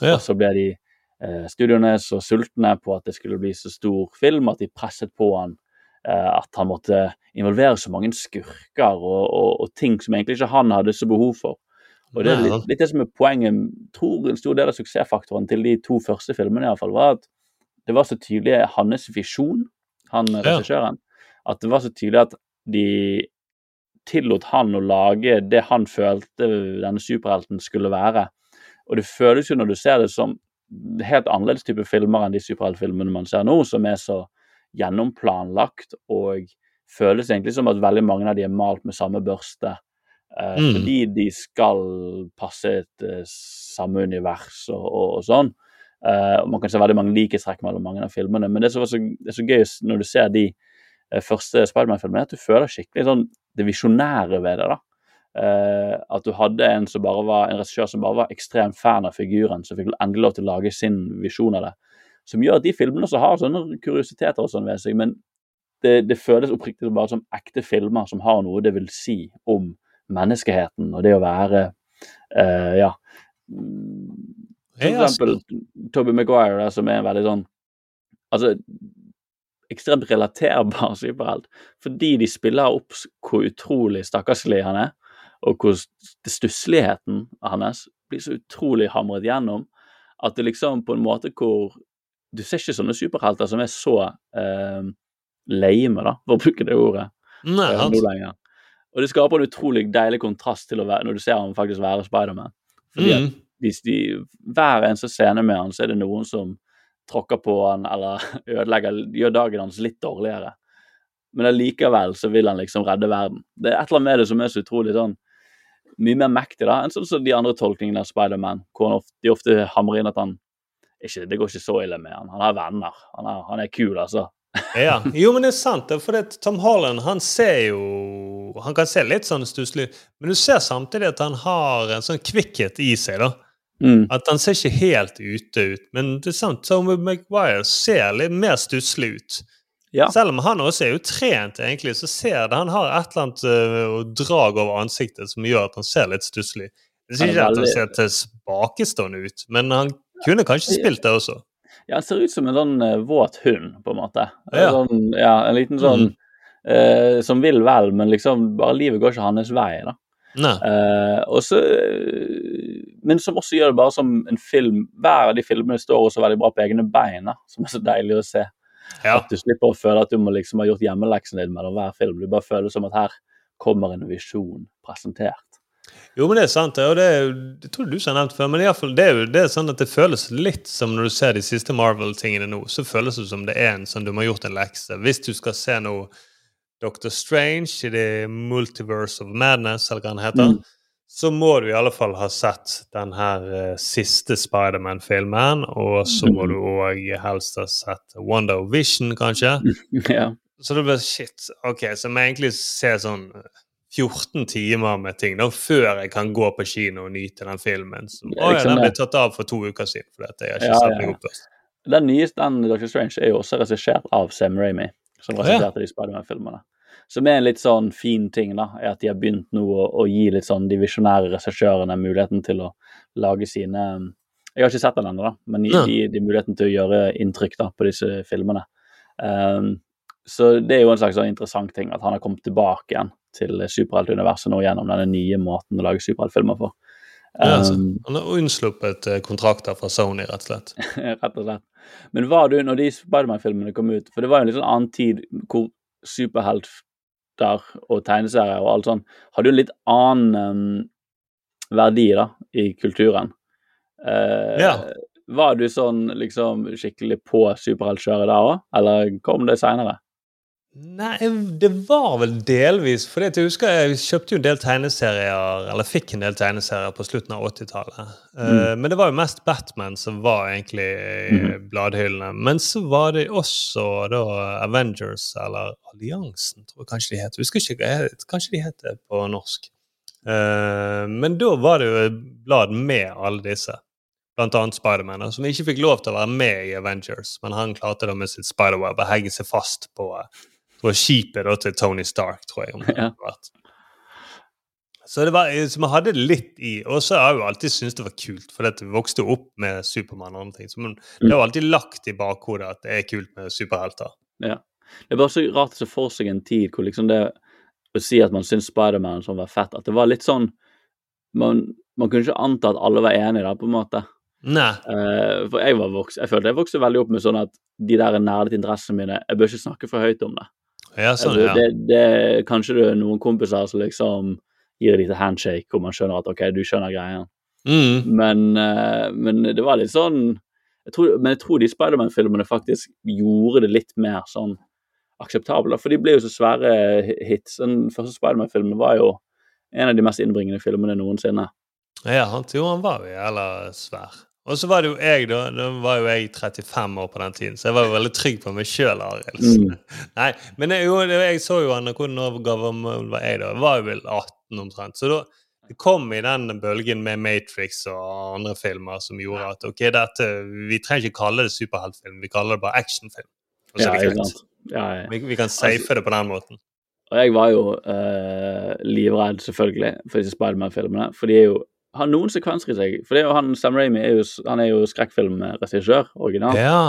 S1: Ja.
S2: Og så ble de eh, studioene så sultne på at det skulle bli så stor film at de presset på han eh, at han måtte involvere så mange skurker og, og, og ting som egentlig ikke han hadde så behov for. Og det er litt, litt det som er poenget, tror en stor del av suksessfaktoren til de to første filmene i hvert fall, var at det var så tydelig hans visjon, han regissøren, at det var så tydelig at de tillot han å lage det han følte denne superhelten skulle være. Og det føles jo når du ser det som helt annerledes type filmer enn de superheltfilmene man ser nå, som er så gjennomplanlagt og føles egentlig som at veldig mange av de er malt med samme børste. Uh,
S1: Mm.
S2: Fordi de skal passe et uh, samme univers og, og, og sånn. Uh, man kan se veldig mange likhetstrekk mellom mange av filmene. Men det som er så, det er så gøy når du ser de første Spiderman-filmene, er at du føler skikkelig sånn det visjonære ved det. da. At du hadde en, som bare var, en regissør som bare var ekstremt fan av figuren, som fikk endelig lov til å lage sin visjon av det. Som gjør at de filmene også har sånne kuriositeter og sånn ved seg, men det, det føles oppriktig bare som ekte filmer som har noe det vil si om menneskeheten og det å være uh, Ja. For eksempel Toby Maguire, der, som er en veldig sånn Altså ekstremt relaterbar superhelt. Fordi de spiller opp hvor utrolig stakkarslig han er, og hvor stussligheten hans blir så utrolig hamret gjennom at det liksom på en måte hvor Du ser ikke sånne superhelter som er så eh, lame, da, for å bruke det ordet,
S1: Nei,
S2: eh. Og det skaper en utrolig deilig kontrast til å være, når du ser han faktisk være Spiderman. Fordi at
S1: Mm.
S2: hvis de, hver eneste scene med han, så er det noen som tråkker på han eller ødelegger, gjør dagen hans litt dårligere. Men allikevel så vil han liksom redde verden. Det er et eller annet med det som er så utrolig sånn mye mer mektig da, enn sånn som de andre tolkningene av Spiderman, hvor ofte, de ofte hamrer inn at han ikke, Det går ikke så ille med han. Han har venner. Han er, han er kul, altså.
S1: Ja. Jo, men det er sant. For det, Tom Holland han ser jo Han kan se litt sånn stusslig men du ser samtidig at han har en sånn kvikkhet i seg. da.
S2: Mm.
S1: At han ser ikke helt ute ut. Men det er sant, Tom Maguire ser litt mer stusslig ut.
S2: Ja.
S1: Selv om han også er utrent, egentlig, så ser det han har et eller annet uh, drag over ansiktet som gjør at han ser litt stusslig. Jeg sier
S2: ikke
S1: ikke at han
S2: veldig-
S1: ser tilbakestående ut, men han kunne kanskje spilt det også.
S2: Ja, han ser ut som en sånn uh, våt hund, på en måte. En
S1: Ja.
S2: Sånn, ja, en liten sånn
S1: Mm.
S2: uh, Som vil vel, men liksom bare livet går ikke hans vei, da.
S1: Uh,
S2: Eh, og så eh, Men som også gjør det bare som en film Hver av de filmene står også veldig bra på egne bein, som er så deilig å se.
S1: Ja.
S2: At du slipper å føle at du må liksom ha gjort hjemmeleksen din mellom hver film. Du bare føler som at her kommer en visjon presentert.
S1: Jo, men det er sant. Og det, er det tror du har nevnt før, men i alle fall, det er jo det er sånn at det føles litt som når du ser de siste Marvel-tingene nå, så føles det som det er en sånn du må ha gjort en lekse. Hvis du skal se noe Doctor Strange i The Multiverse of Madness, eller hva han heter,
S2: Mm.
S1: så må du i alle fall ha sett den her uh, siste Spiderman-filmen, og så må
S2: Mm.
S1: du òg helst ha sett Wonder Vision, kanskje.
S2: ja.
S1: Så det blir shit. Ok, så jeg egentlig se sånn 14 timer med ting da, før jeg kan gå på kino og nyte den filmen. Så, å, ja, den ble tatt av for to uker siden. For dette, jeg har ikke
S2: Ja,
S1: sett
S2: ja,
S1: meg opp først.
S2: Den nyeste, den Doctor Strange, er jo også regissert av Sam Raimi, som
S1: Ja.
S2: regisserte de Spiderman-filmene. Som er en litt sånn fin ting, da, er at de har begynt nå å, å gi litt sånn de visjonære regissørene muligheten til å lage sine Jeg har ikke sett den ennå, men
S1: Ja.
S2: de, de muligheten til å gjøre inntrykk da, på disse filmene. Um, så det er jo en slags sånn interessant ting at han har kommet tilbake igjen til superheltuniverset nå gjennom denne nye måten å lage superheltfilmer på.
S1: Ja, altså,
S2: Um,
S1: han har unnsluppet eh, kontrakter fra Sony, rett og slett.
S2: rett og slett. Men var du, når de Spiderman-filmene kom ut For det var jo en litt sånn annen tid hvor superhelter og tegneserier og alt sånn hadde jo en litt annen um, verdi da, i kulturen. Uh,
S1: Ja.
S2: Var du sånn liksom skikkelig på superheltkjøret da òg, eller kom det seinere?
S1: Nei, det var vel delvis at jeg husker jeg kjøpte jo en del tegneserier, eller fikk en del tegneserier på slutten av 80-tallet. Eh, men det var jo mest Batman som var egentlig i
S2: mm.
S1: bladhyllene. Men så var det også da Avengers, eller Alliansen, tror jeg kanskje de het. Husker ikke kanskje de het det på norsk. Eh, men da var det jo blad med alle disse. Blant annet Spiderman, som ikke fikk lov til å være med i Avengers. Men han klarte da med sitt spiderweb å hegge seg fast på, på skipet da, til Tony Stark, tror jeg. om det
S2: Ja.
S1: hadde vært. Så det var, så man hadde det litt i Og så har jeg jo alltid syntes det var kult, for det vokste opp med Supermann og andre ting. Så man, det har jo alltid lagt i bakhodet at det er kult med superhelter.
S2: Ja. Det er bare så rart å se for seg en tid hvor liksom det å si at man syns Spiderman sånn var fett, at det var litt sånn Man, man kunne ikke anta at alle var enige det, på en måte.
S1: Nei.
S2: Uh, for jeg var vokst, jeg følte jeg vokste veldig opp med sånn at de der nerdete interessene mine Jeg bør ikke snakke for høyt om det.
S1: Ja, sånn,
S2: Altså,
S1: ja.
S2: det, det Kanskje det er noen kompiser som liksom gir et lite handshake, hvor man skjønner at OK, du skjønner greia.
S1: Mm.
S2: Men, eh, men det var litt sånn jeg tror, Men jeg tror de Spiderman-filmene faktisk gjorde det litt mer sånn akseptabelt. For de ble jo så svære hits. Den første Spiderman-filmen var jo en av de mest innbringende filmene noensinne.
S1: Ja, han, jo, han var jo jævla svær. Og så var det jo jeg, da. Da var jo jeg 35 år på den tiden, så jeg var jo veldig trygg på meg sjøl.
S2: Mm.
S1: Nei, men jeg, jo, jeg så jo han Hvordan gammel var jeg da? Jeg var jo vel 18 omtrent. Så da det kom i den bølgen med Matrix og andre filmer som gjorde at ok, dette, vi trenger ikke kalle det superheltfilm, vi kaller det bare actionfilm.
S2: Ja. Ja, ja.
S1: Vi, vi kan safe det på den måten.
S2: Og jeg var jo uh, livredd, selvfølgelig, for disse Spiderman-filmene. For de er jo, har noen sekvenser i seg. For det er jo han, Sam Raimi er jo, han er jo skrekkfilmregissør, original.
S1: Ja.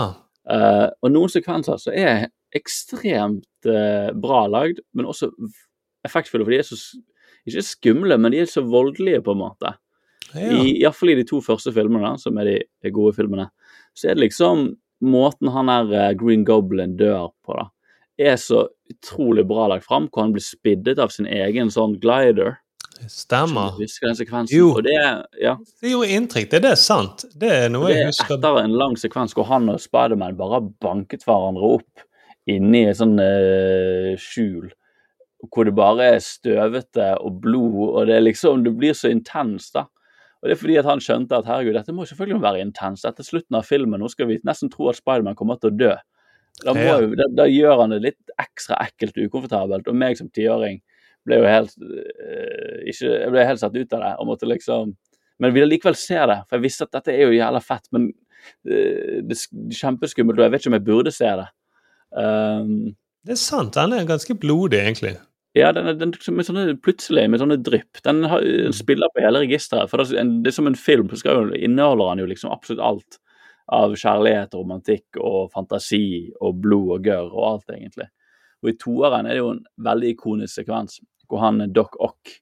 S2: Uh, og noen sekvenser så er ekstremt uh, bra lagd, men også effektfulle. For de er så ikke skumle, men de er så voldelige, på en måte.
S1: ja.
S2: I, Iallfall i de to første filmene, som er de, de gode filmene, så er det liksom måten han der eh, Green Goblin dør på, da, er så utrolig bra lagt fram, hvor han blir spiddet av sin egen sånn glider.
S1: Stemmer. Jo.
S2: Og det, ja,
S1: Det gjorde inntrykk. Det, det er sant. Det er noe
S2: det
S1: jeg
S2: er
S1: husker.
S2: etter en lang sekvens hvor han og Spiderman bare banket hverandre opp inni et sånn uh, skjul. Hvor det bare er støvete og blod, og det liksom Det blir så intenst, da. Og det er fordi at han skjønte at herregud, dette må selvfølgelig være intenst. Etter slutten av filmen nå skal vi nesten tro at Spiderman kommer til å dø. Da, må
S1: Ja.
S2: da, da gjør han det litt ekstra ekkelt og ukomfortabelt. Og meg som tiåring ble jo helt eh, ikke, Jeg ble helt satt ut av det og måtte liksom Men ville likevel se det, for jeg visste at dette er jo jævla fett. Men eh, det er kjempeskummelt, og jeg vet ikke om jeg burde se det. Um,
S1: Det er sant. Den er ganske blodig, egentlig.
S2: ja, den, den, med sånne, plutselig med sånne drypp. Den, har, den spiller på hele registeret. For det, er det er som en film, så jo, inneholder han jo liksom absolutt alt av kjærlighet og romantikk og fantasi og blod og gørr og alt, egentlig. Og i toeren er det jo en veldig ikonisk sekvens hvor han Doc Ock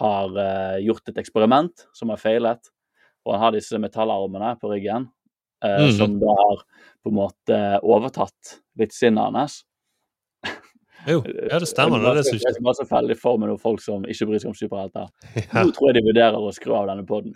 S2: har uh, gjort et eksperiment som har feilet, og han har disse metallarmene på ryggen, eh,
S1: Mhm.
S2: som da har på en måte overtatt litt sinnet hans.
S1: Jo, ja, det stemmer. Det er det
S2: Jeg skal bare så veldig for meg noen folk som ikke bryr seg om superhelter.
S1: Ja.
S2: Nå tror jeg de vurderer å skru av denne poden.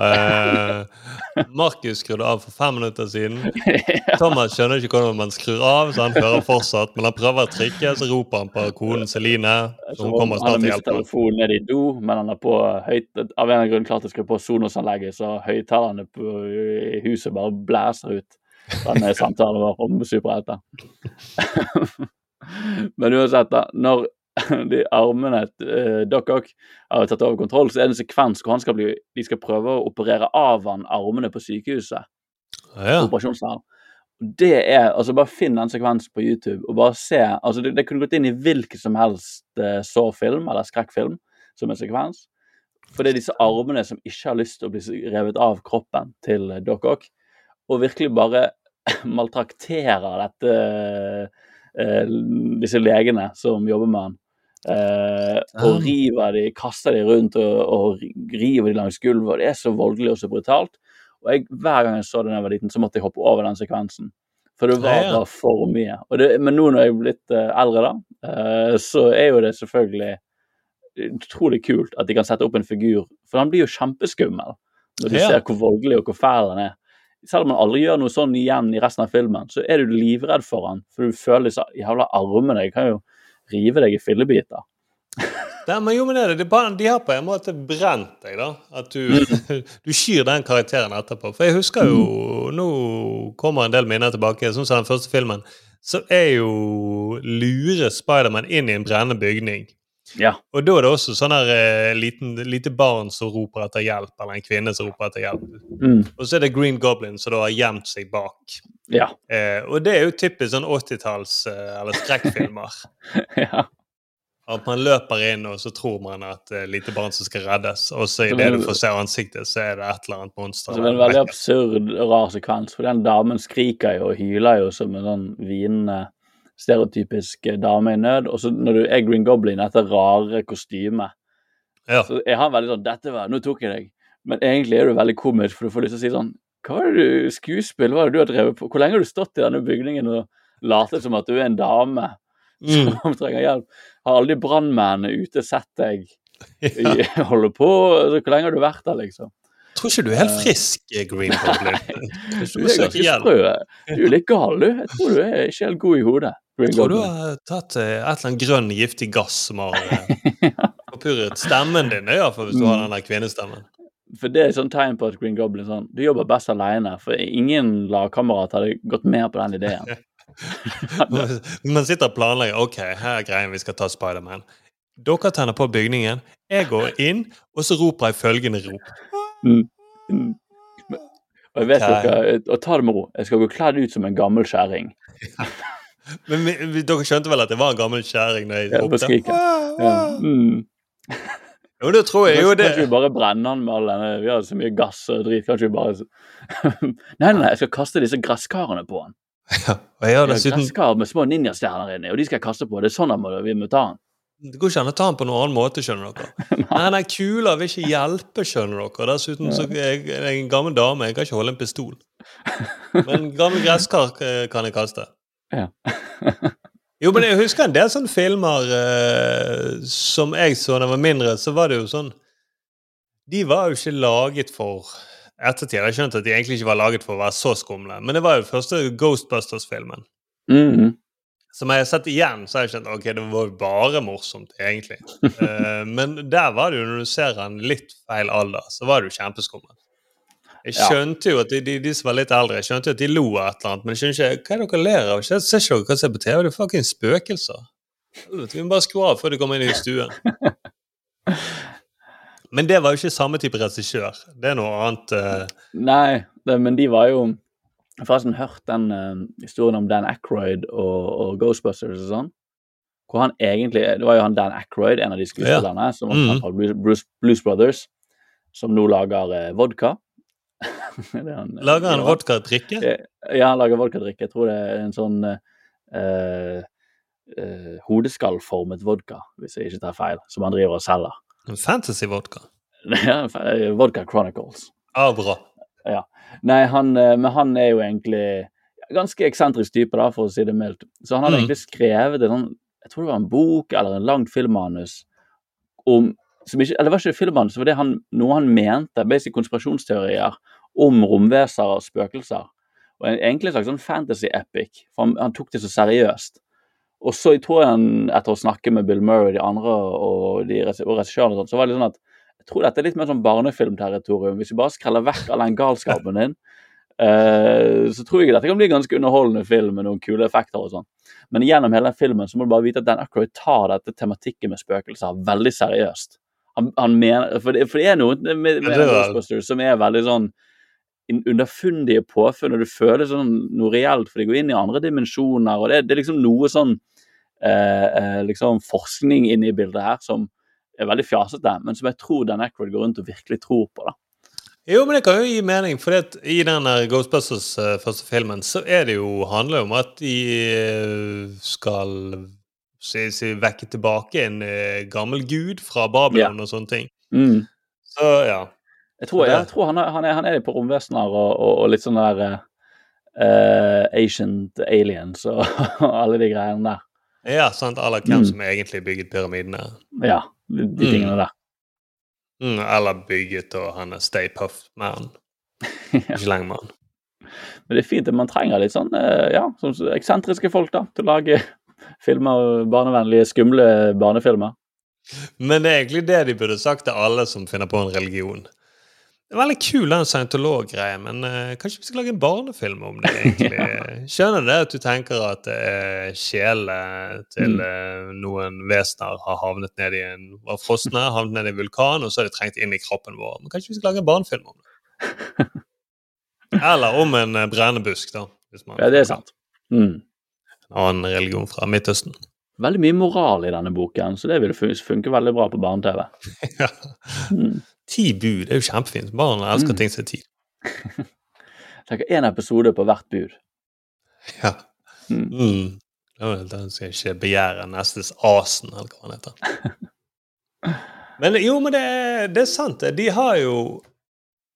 S1: Eh, Markus skrudde av for fem minutter siden. Thomas skjønner ikke hvordan man skrur av, så han hører fortsatt. Men han prøver å trykke, så roper han på konen Celine. Så hun kommer
S2: han har
S1: snart og
S2: mistet
S1: hjelper.
S2: telefonen ned i do, men han har på høyt, av en eller annen grunn klart å skru på Sonos-anlegget, så høyttalerne i huset bare blæser ut denne samtalen vår om superhelter. Men uansett, da. Når de armene til Doc Ock har tatt over kontroll, så er det en sekvens hvor han skal bli, de skal prøve å operere av han armene på sykehuset.
S1: Ja.
S2: Det er, altså Bare finn den sekvensen på YouTube og bare se. altså Det, det kunne gått inn i hvilken som helst uh, Saw-film eller skrekkfilm som en sekvens. For det er disse armene som ikke har lyst til å bli revet av kroppen til eh, Doc Ock, og virkelig bare maltrakterer dette eh, disse legene som jobber med han. Eh, og
S1: Ah.
S2: river de, kaster de rundt og, og river de langs gulvet. og Det er så voldelig og så brutalt. Og jeg, Hver gang jeg så den da jeg var liten, så måtte jeg hoppe over den sekvensen. For det var bare for mye. Og det, men nå når jeg er blitt eh, eldre, da, eh, så er jo det selvfølgelig utrolig kult at de kan sette opp en figur. For han blir jo kjempeskummel når du
S1: Ja.
S2: ser hvor voldelig og hvor fæl han er. Selv om han aldri gjør noe sånn igjen i resten av filmen, så er du livredd for han, for du føler disse jævla armene. Jeg kan jo rive deg i fillebiter.
S1: Det, men jo, men det, er bare, de har på en måte brent deg, da. At du, du skyr den karakteren etterpå. For jeg husker jo Nå kommer en del minner tilbake. Sånn som den første filmen. Så er jo lure Spiderman inn i en brennende bygning.
S2: Ja.
S1: Og da er det også sånn der eh, liten, lite barn som roper etter hjelp, eller en kvinne som roper etter hjelp.
S2: Mm,
S1: Og så er det Green Goblin som da har gjemt seg bak.
S2: ja.
S1: Eh, og det er jo typisk sånn 80-talls- eh, eller skrekkfilmer.
S2: ja.
S1: At man løper inn, og så tror man at det er lite barn som skal reddes. Og så idet du får se ansiktet, så er det et eller annet monster.
S2: Det er en veldig absurd og rar sekvens, for den damen skriker jo og hyler jo som en sånn hvinende stereotypisk dame i nød. Og så når du er Green Goblin, dette rare kostymet,
S1: Ja.
S2: så jeg har veldig sånn 'Dette var Nå tok jeg deg.' Men egentlig er du veldig komisk, for du får lyst til å si sånn 'Hva var det du Skuespill, hva er det du har drevet på? Hvor lenge har du stått i denne bygningen og latet som at du er en dame
S1: Mm.
S2: som trenger hjelp? Har alle de brannmennene ute sett deg
S1: Ja.
S2: holde på? Altså, hvor lenge har du vært der, liksom?
S1: Jeg Tror ikke du er helt frisk, eh, Green Goblin.
S2: Du
S1: du
S2: er ganske sprø. Du er litt gal, du. Jeg tror du er ikke helt god i hodet.
S1: Jeg tror du har tatt eh, et eller annet grønn, giftig gass som har eh, forpurret stemmen din, i hvert fall hvis du har den der kvinnestemmen.
S2: For det er sånn tegn på at Green Goblin sånn Du jobber best alene, for ingen lagkamerat hadde gått med på den ideen.
S1: Man sitter og planlegger. Ok, her er greien vi skal ta Spiderman. Dere tenner på bygningen. Jeg går inn, og så roper jeg følgende rop.
S2: Mm. Mm. Og jeg vet
S1: okay.
S2: dere, og ta det med ro. Jeg skal gå kledd ut som en gammel kjerring.
S1: Men vi, vi, dere skjønte vel at det var en gammel kjerring når jeg
S2: Ja,
S1: ropte?
S2: Ja. Mm.
S1: Jo, det tror jeg. Jo, det.
S2: Kanskje vi bare brenner den med all denne Vi har så mye gass og drit. Kanskje vi bare Nei, nei, jeg skal kaste disse gresskarene på han.
S1: Og jeg har dessuten
S2: gresskar med små ninjastjerner inni, og de skal jeg kaste på. Det er sånn må, vi må ta han.
S1: Det går ikke an å ta den på noen annen måte, skjønner dere. Nei, nei, kula vil ikke hjelpe, skjønner dere. Dessuten så er jeg jeg er en gammel dame, jeg kan ikke holde en pistol. Men gammel gresskar eh, kan jeg kaste.
S2: Ja.
S1: Jo, men jeg husker en del sånne filmer eh, som jeg så da jeg var mindre, så var det jo sånn De var jo ikke laget for ettertid. Jeg har skjønt at de egentlig ikke var laget for å være så skumle. Men det var jo første Ghostbusters-filmen.
S2: Mhm.
S1: Som jeg har sett igjen, så har jeg skjønt ok, det var jo bare morsomt, egentlig. Eh, men der var det jo, når du ser han litt feil alder, så var det jo kjempeskummelt. Jeg skjønte jo at de, de, de som var litt eldre, jeg skjønte jo at de lo av et eller annet, men jeg skjønner ikke hva er dere ler av? Ser ikke dere hva som er på TV? Det er fucking spøkelser. Vi må bare skru av før de kommer inn i stuen. Men det var jo ikke samme type regissør. Det er noe annet. uh...
S2: Nei, det, men de var jo Jeg har forresten hørt den uh, historien om Dan Aykroyd og, og Ghostbusters og sånn. Hvor han egentlig Det var jo han Dan Aykroyd, en av de skuespillerne, som var mm. fra Blues, Blues, Blues Brothers, som nå lager uh, vodka. Han, eh,
S1: Lager han
S2: ja.
S1: vodkadrikke?
S2: Ja, han lager vodkadrikke. Jeg tror det er en sånn eh, eh, hodeskallformet vodka, hvis jeg ikke tar feil, som han driver og selger.
S1: En Fantasy-vodka.
S2: Ja, vodka Chronicles.
S1: Ah, bra. Ja.
S2: Nei, han, eh, men han er jo egentlig ganske eksentrisk type, da, for å si det mildt. Så han hadde
S1: Mm.
S2: egentlig skrevet en sånn Jeg tror det var en bok eller en langt filmmanus om som ikke, Eller det var ikke filmen, så var det han, noe han mente, basic konspirasjonsteorier om romvesener og spøkelser. Og en, egentlig en slags sånn fantasy-epic, for han, han tok det så seriøst. Og så jeg tror han, etter å snakke med Bill Murray og de andre og, de, og regissøren, og sånt, så var det litt sånn at jeg tror dette er litt mer sånn barnefilmterritorium. Hvis vi bare skreller vekk all den galskapen din, uh, så tror jeg dette kan bli en ganske underholdende film med noen kule effekter og sånn. Men gjennom hele filmen så må du bare vite at Dan Aykroyd tar dette tematikken med spøkelser veldig seriøst. Han, han mener, for, det, for det er noe med, med
S1: Ja,
S2: Ghostbusters som er veldig sånn underfundige påfunn, og du føler sånn noe reelt, for de går inn i andre dimensjoner, og det, det er liksom noe sånn eh, eh, liksom forskning inne i bildet her som er veldig fjasete, men som jeg tror Dan Aykroyd går rundt og virkelig tror på. da.
S1: Jo, men det kan jo gi mening, for i den Ghostbusters eh, første filmen så er det jo, handler om at de eh, skal vekke tilbake en eh, gammel gud fra Babylon og sånne ting.
S2: Mm.
S1: Så ja.
S2: Jeg tror, jeg tror han, er, han, er, han er på romvesener og, og, og litt sånn der eh, eh, Ancient aliens og alle de greiene der.
S1: Ja, sant, Eller hvem
S2: Mm.
S1: som egentlig bygget pyramidene.
S2: Ja, de, de
S1: Mm.
S2: tingene der.
S1: Mm, eller bygget og han er Stay Puff-man. Ikke lenger med han.
S2: Men det er fint at man trenger litt sånn eh, ja, sånn eksentriske folk da, til å lage filmer, barnevennlige, skumle barnefilmer.
S1: Men det er egentlig det de burde sagt til alle som finner på en religion. Det er veldig kul den scientolog-greia, men uh, kanskje vi skal lage en barnefilm om det, egentlig. Skjønner det at du tenker at uh, sjelene til eh, noen vesener har havnet ned i en var frosne, havnet ned i en vulkan, og så har de trengt inn i kroppen vår. Men kanskje vi skal lage en barnefilm om det? Eller om en uh, da. Hvis man
S2: Ja, det er sant. Mm.
S1: En annen religion fra Midtøsten.
S2: Veldig mye moral i denne boken, så det vil funke veldig bra på barne-TV.
S1: ja.
S2: Mm.
S1: Ti bud det er jo kjempefint. Barn elsker
S2: Mm.
S1: ting som er ti.
S2: Tenk én episode på hvert bud.
S1: Ja.
S2: Mm.
S1: Mm. Den skal ikke begjære nestes asen, eller hva han heter. Men jo, men det, det er sant. De har jo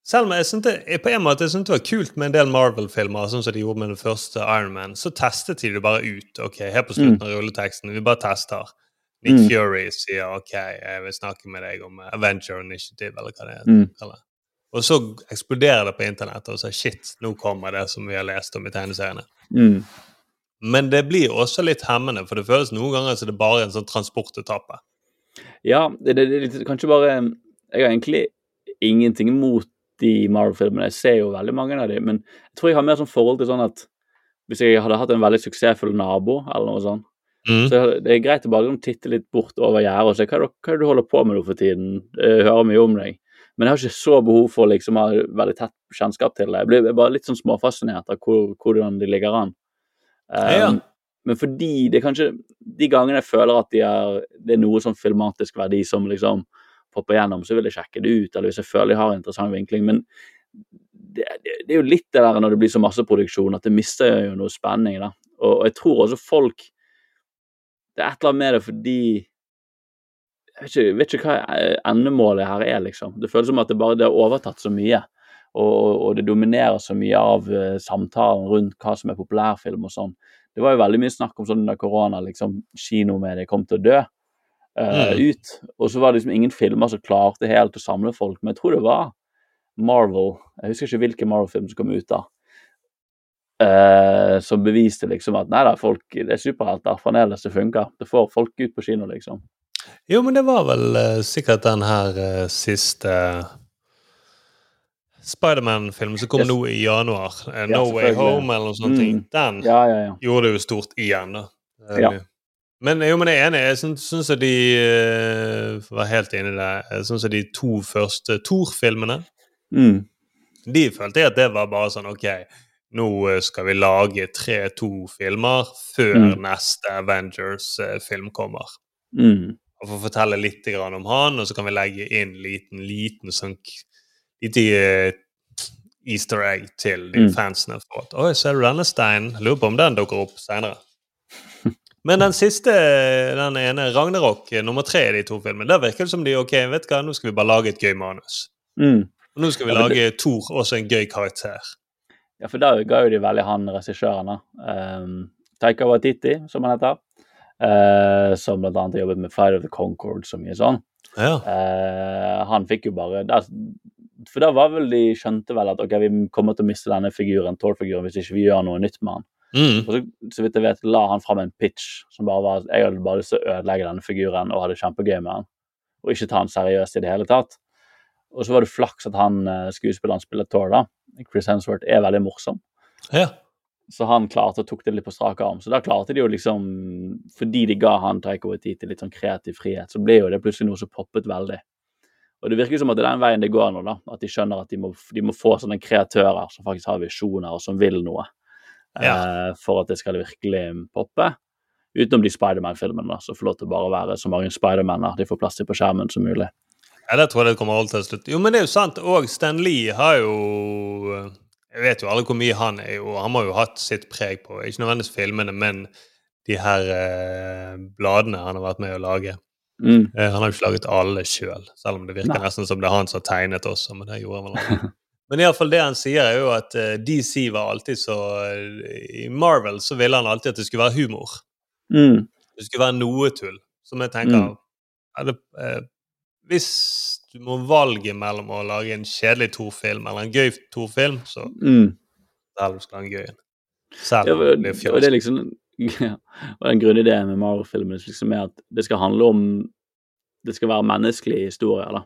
S1: Selv om jeg synes det, på en måte jeg syntes det var kult med en del Marvel-filmer, sånn som de gjorde med den første Iron Man, så testet de det bare ut. ok, Helt på slutten av rulleteksten. Vi bare tester. Nick
S2: Mm.
S1: Fury sier OK, jeg vil snakke med deg om Avenger Initiative, eller hva det er.
S2: Mm.
S1: Og så eksploderer det på internett, og så shit, nå kommer det som vi har lest om i tegneseriene.
S2: Mm.
S1: Men det blir også litt hemmende, for det føles noen ganger som det bare er en sånn transportetappe.
S2: Ja, det, det, det kanskje bare Jeg har egentlig ingenting mot de Marvel-filmene. Jeg ser jo veldig mange av dem, men jeg tror jeg har mer sånn forhold til sånn at hvis jeg hadde hatt en veldig suksessfull nabo, eller noe sånt,
S1: Mm.
S2: så det er greit å bare liksom titte litt bort over gjerdet og se hva, hva du holder på med nå for tiden. Jeg hører mye om deg. Men jeg har ikke så behov for liksom å ha veldig tett kjennskap til det. Jeg blir bare litt sånn småfascinert av hvor, hvordan de ligger an. Um,
S1: Ja.
S2: Men fordi det er kanskje de gangene jeg føler at de er, det er noe sånn filmatisk verdi som liksom popper gjennom, så vil jeg sjekke det ut, eller hvis jeg føler jeg har interessant vinkling. Men det, det, det er jo litt det der når det blir så masseproduksjon, at det mister jo noe spenning. da. Og, og jeg tror også folk Det er et eller annet med det fordi jeg vet ikke, jeg vet ikke hva endemålet her er, liksom. Det føles som at det bare det har overtatt så mye. Og, og det dominerer så mye av uh, samtalen rundt hva som er populærfilm og sånn. Det var jo veldig mye snakk om sånn under korona, liksom kinomediet kom til å dø eh, ut. Og så var det liksom ingen filmer som klarte helt å samle folk. Men jeg tror det var Marvel, jeg husker ikke hvilken Marvel-film som kom ut da, Uh, som beviste liksom at nei da, folk, det er superhelter, fremdeles det funker. Det får folk ut på kino, liksom.
S1: Jo, men det var vel uh, sikkert den her uh, siste Spiderman-filmen som kom
S2: Yes.
S1: nå i januar. eh,
S2: Ja,
S1: no Way. Home eller noe sånt.
S2: Mm.
S1: Den
S2: Ja, ja, ja.
S1: gjorde det jo stort igjen, da.
S2: Ja.
S1: Men, jo, men jeg er enig. Jeg syns, at de eh, For å være helt enig i det Jeg syns at de to første Thor-filmene
S2: Mm.
S1: De følte jeg at det var bare sånn OK, nå eh, skal vi lage tre-to filmer før
S2: Mm.
S1: neste Avengers-film kommer.
S2: Mm.
S1: Og få fortelle litt om han, og så kan vi legge inn liten, liten sånn lite eh, easter egg til de
S2: Mm.
S1: fansene. For at, Oi, ser du denne steinen? Lurer på om den dukker opp senere. Men den siste, den ene, Ragnarok, nummer tre i de to filmene, der virker det som de ok, vet hva, nå skal vi bare lage et gøy manus.
S2: Mm.
S1: Og nå skal vi
S2: Ja,
S1: lage Thor, også en gøy karakter.
S2: Ja, for da ga jo de veldig han regissøren, da. Um, Taika Waititi, som han heter. Uh, som blant annet har jobbet med Flight of the Concord så mye sånn.
S1: Ja.
S2: Uh, han fikk jo bare der, For da var vel de skjønte vel at ok, vi kommer til å miste denne figuren, Thor-figuren, hvis ikke vi gjør noe nytt med han.
S1: Mm.
S2: Og så, så vidt jeg vet, la han fram en pitch som bare var at jeg hadde bare lyst til å ødelegge denne figuren og ha det kjempegøy med han. Og ikke ta han seriøst i det hele tatt. Og så var det flaks at han eh, skuespilleren spiller Thor, da. Chris Hemsworth er veldig morsom.
S1: ja.
S2: Så han klarte og tok det litt på strak arm. Så da klarte de jo liksom Fordi de ga han Taika Waititi litt sånn kreativ frihet, så ble jo det plutselig noe som poppet veldig. Og det virker som at det er den veien det går nå, da. At de skjønner at de må, de må få sånne kreatører som faktisk har visjoner, og som vil noe. Eh, for at det skal virkelig poppe. Utenom de Spiderman-filmene, som får lov til å bare være så mange Spidermaner de får plass til på skjermen som mulig.
S1: Ja, det tror jeg det kommer holdt til slutt. Jo, men det er jo sant. Og Stan Lee har jo Jeg vet jo alle hvor mye han er jo Han har jo hatt sitt preg på ikke nødvendigvis filmene, men de her eh, bladene han har vært med å lage.
S2: Mm.
S1: Eh, han har jo ikke laget alle sjøl, selv, selv om det virker
S2: Nei.
S1: nesten som det er han som har tegnet også. Men det gjorde han vel aldri. Men iallfall det han sier, er jo at eh, DC var alltid så eh, I Marvel så ville han alltid at det skulle være humor.
S2: Mm.
S1: Det skulle være noe tull. Som jeg tenker
S2: Mm.
S1: det, eh, Hvis du må valge mellom å lage en kjedelig Thor-film eller en gøy Thor-film, så
S2: Mm.
S1: Selv skal han gøy. Selv
S2: Ja,
S1: om det blir
S2: er liksom ja, og den grunnideen med Marvel-filmen liksom er at det skal handle om Det skal være menneskelige historier, da.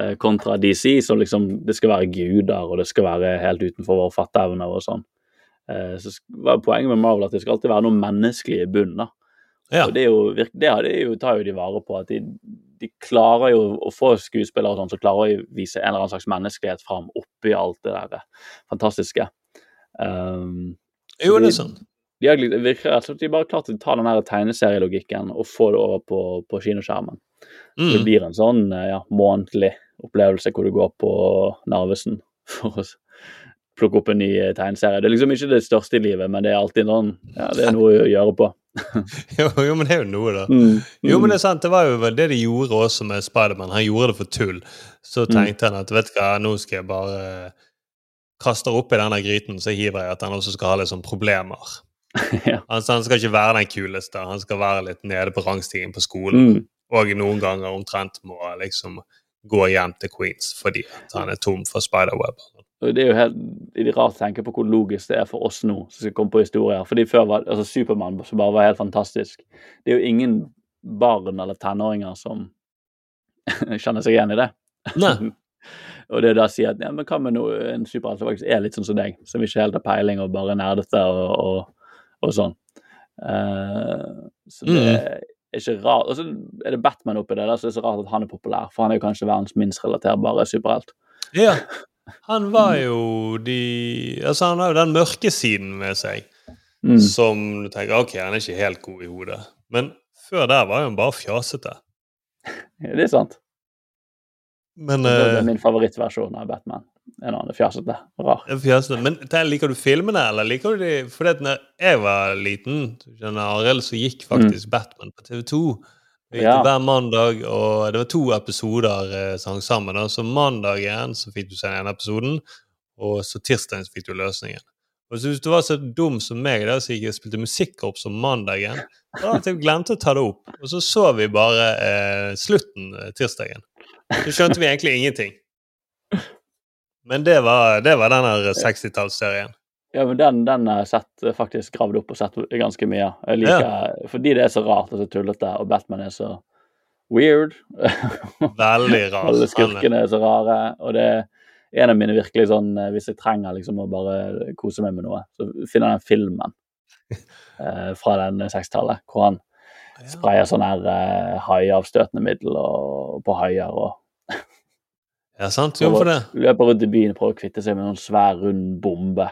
S2: Eh, kontra DC, så liksom det skal være guder, og det skal være helt utenfor våre fatteevner og sånn. Eh, så var poenget med Marvel at det skal alltid være noe menneskelig i bunnen, da.
S1: Ja.
S2: Og det, jo, det, de jo, tar jo de vare på. at de, de klarer jo å få skuespillere og sånn, som klarer å vise en eller annen slags menneskelighet fram oppi alt det der eh, fantastiske. Um,
S1: Jo, det er sånn.
S2: de det virker rett og slett de bare klart å ta den tegneserielogikken og få det over på, på kinoskjermen. Så det
S1: Mm.
S2: blir en sånn eh, ja, månedlig opplevelse hvor du går på Narvesen for å plukke opp en ny eh, tegneserie. Det er liksom ikke det største i livet, men det er alltid noen, ja, det er noe å gjøre på.
S1: Jo, jo, men det er jo noe, da.
S2: Mm,
S1: Jo, men
S2: mm,
S1: det er sant, det var jo det de gjorde også med Spiderman. Han gjorde det for tull. Så
S2: Mm.
S1: tenkte han at vet du hva, nå skal jeg bare kaste oppi denne gryten, så hiver jeg at han også skal ha litt sånn problemer.
S2: ja.
S1: Altså, han skal ikke være den kuleste, han skal være litt nede på rangstigen på skolen.
S2: Mm,
S1: Og noen ganger omtrent må liksom gå hjem til Queens fordi han er tom for spiderweb.
S2: det er jo helt rart å tenke på hvor logisk det er for oss nå som skal komme på historier. Fordi før var altså Supermann som bare var helt fantastisk. Det er jo ingen barn eller tenåringer som kjenner seg igjen i det.
S1: Nei.
S2: Og det da si at ja, men hva med noe, en superhelt som faktisk er litt sånn som deg, som ikke helt har peiling og bare nerdete og, og, og sånn. Uh, så det
S1: Mm.
S2: Er ikke rart. Og så er det Batman oppi det, da, så det er så rart at han er populær, for han er jo kanskje verdens minst relaterbare superhelt.
S1: Ja. Han var jo de Altså, han har jo den mørke siden med seg,
S2: Mm.
S1: som du tenker OK, han er ikke helt god i hodet. Men før der var jo han bare fjasete.
S2: Ja, det er sant.
S1: Men
S2: Det er
S1: eh,
S2: min favorittversjon av Batman. En annen fjasete. Rar.
S1: fjasete. Men der, liker du filmene, eller liker du de Fordi at når jeg var liten, skjønner, Arild, så gikk faktisk Batman på TV2. Vi gikk
S2: Ja.
S1: Hver mandag, og det var to episoder eh, som hang sammen. da. Så mandagen så fikk du se den ene episoden, og så tirsdagen så fikk du løsningen. Og så Hvis du var så dum som meg da, så gikk jeg spilte musikkorps om mandagen, da hadde jeg glemt å ta det opp. Og så så vi bare eh, slutten eh, tirsdagen. Så skjønte vi egentlig ingenting. Men det var, det var den her 60-tallsserien.
S2: Ja, men den, den er sett eh, faktisk gravd opp og sett ganske mye. Jeg liker, Fordi det er så rart og så tullete, og Batman er så weird.
S1: Veldig rar.
S2: Alle skurkene er så rare. Og det er en av mine virkelig sånn eh, Hvis jeg trenger liksom å bare kose meg med noe, så finner jeg den filmen eh, fra den 60-tallet hvor han sprayer sånn her eh, haiavstøtende middel og, på haier og
S1: Ja, sant? Jo, for det.
S2: løper rundt i byen og prøver å kvitte seg med en sånn svær, rund bombe.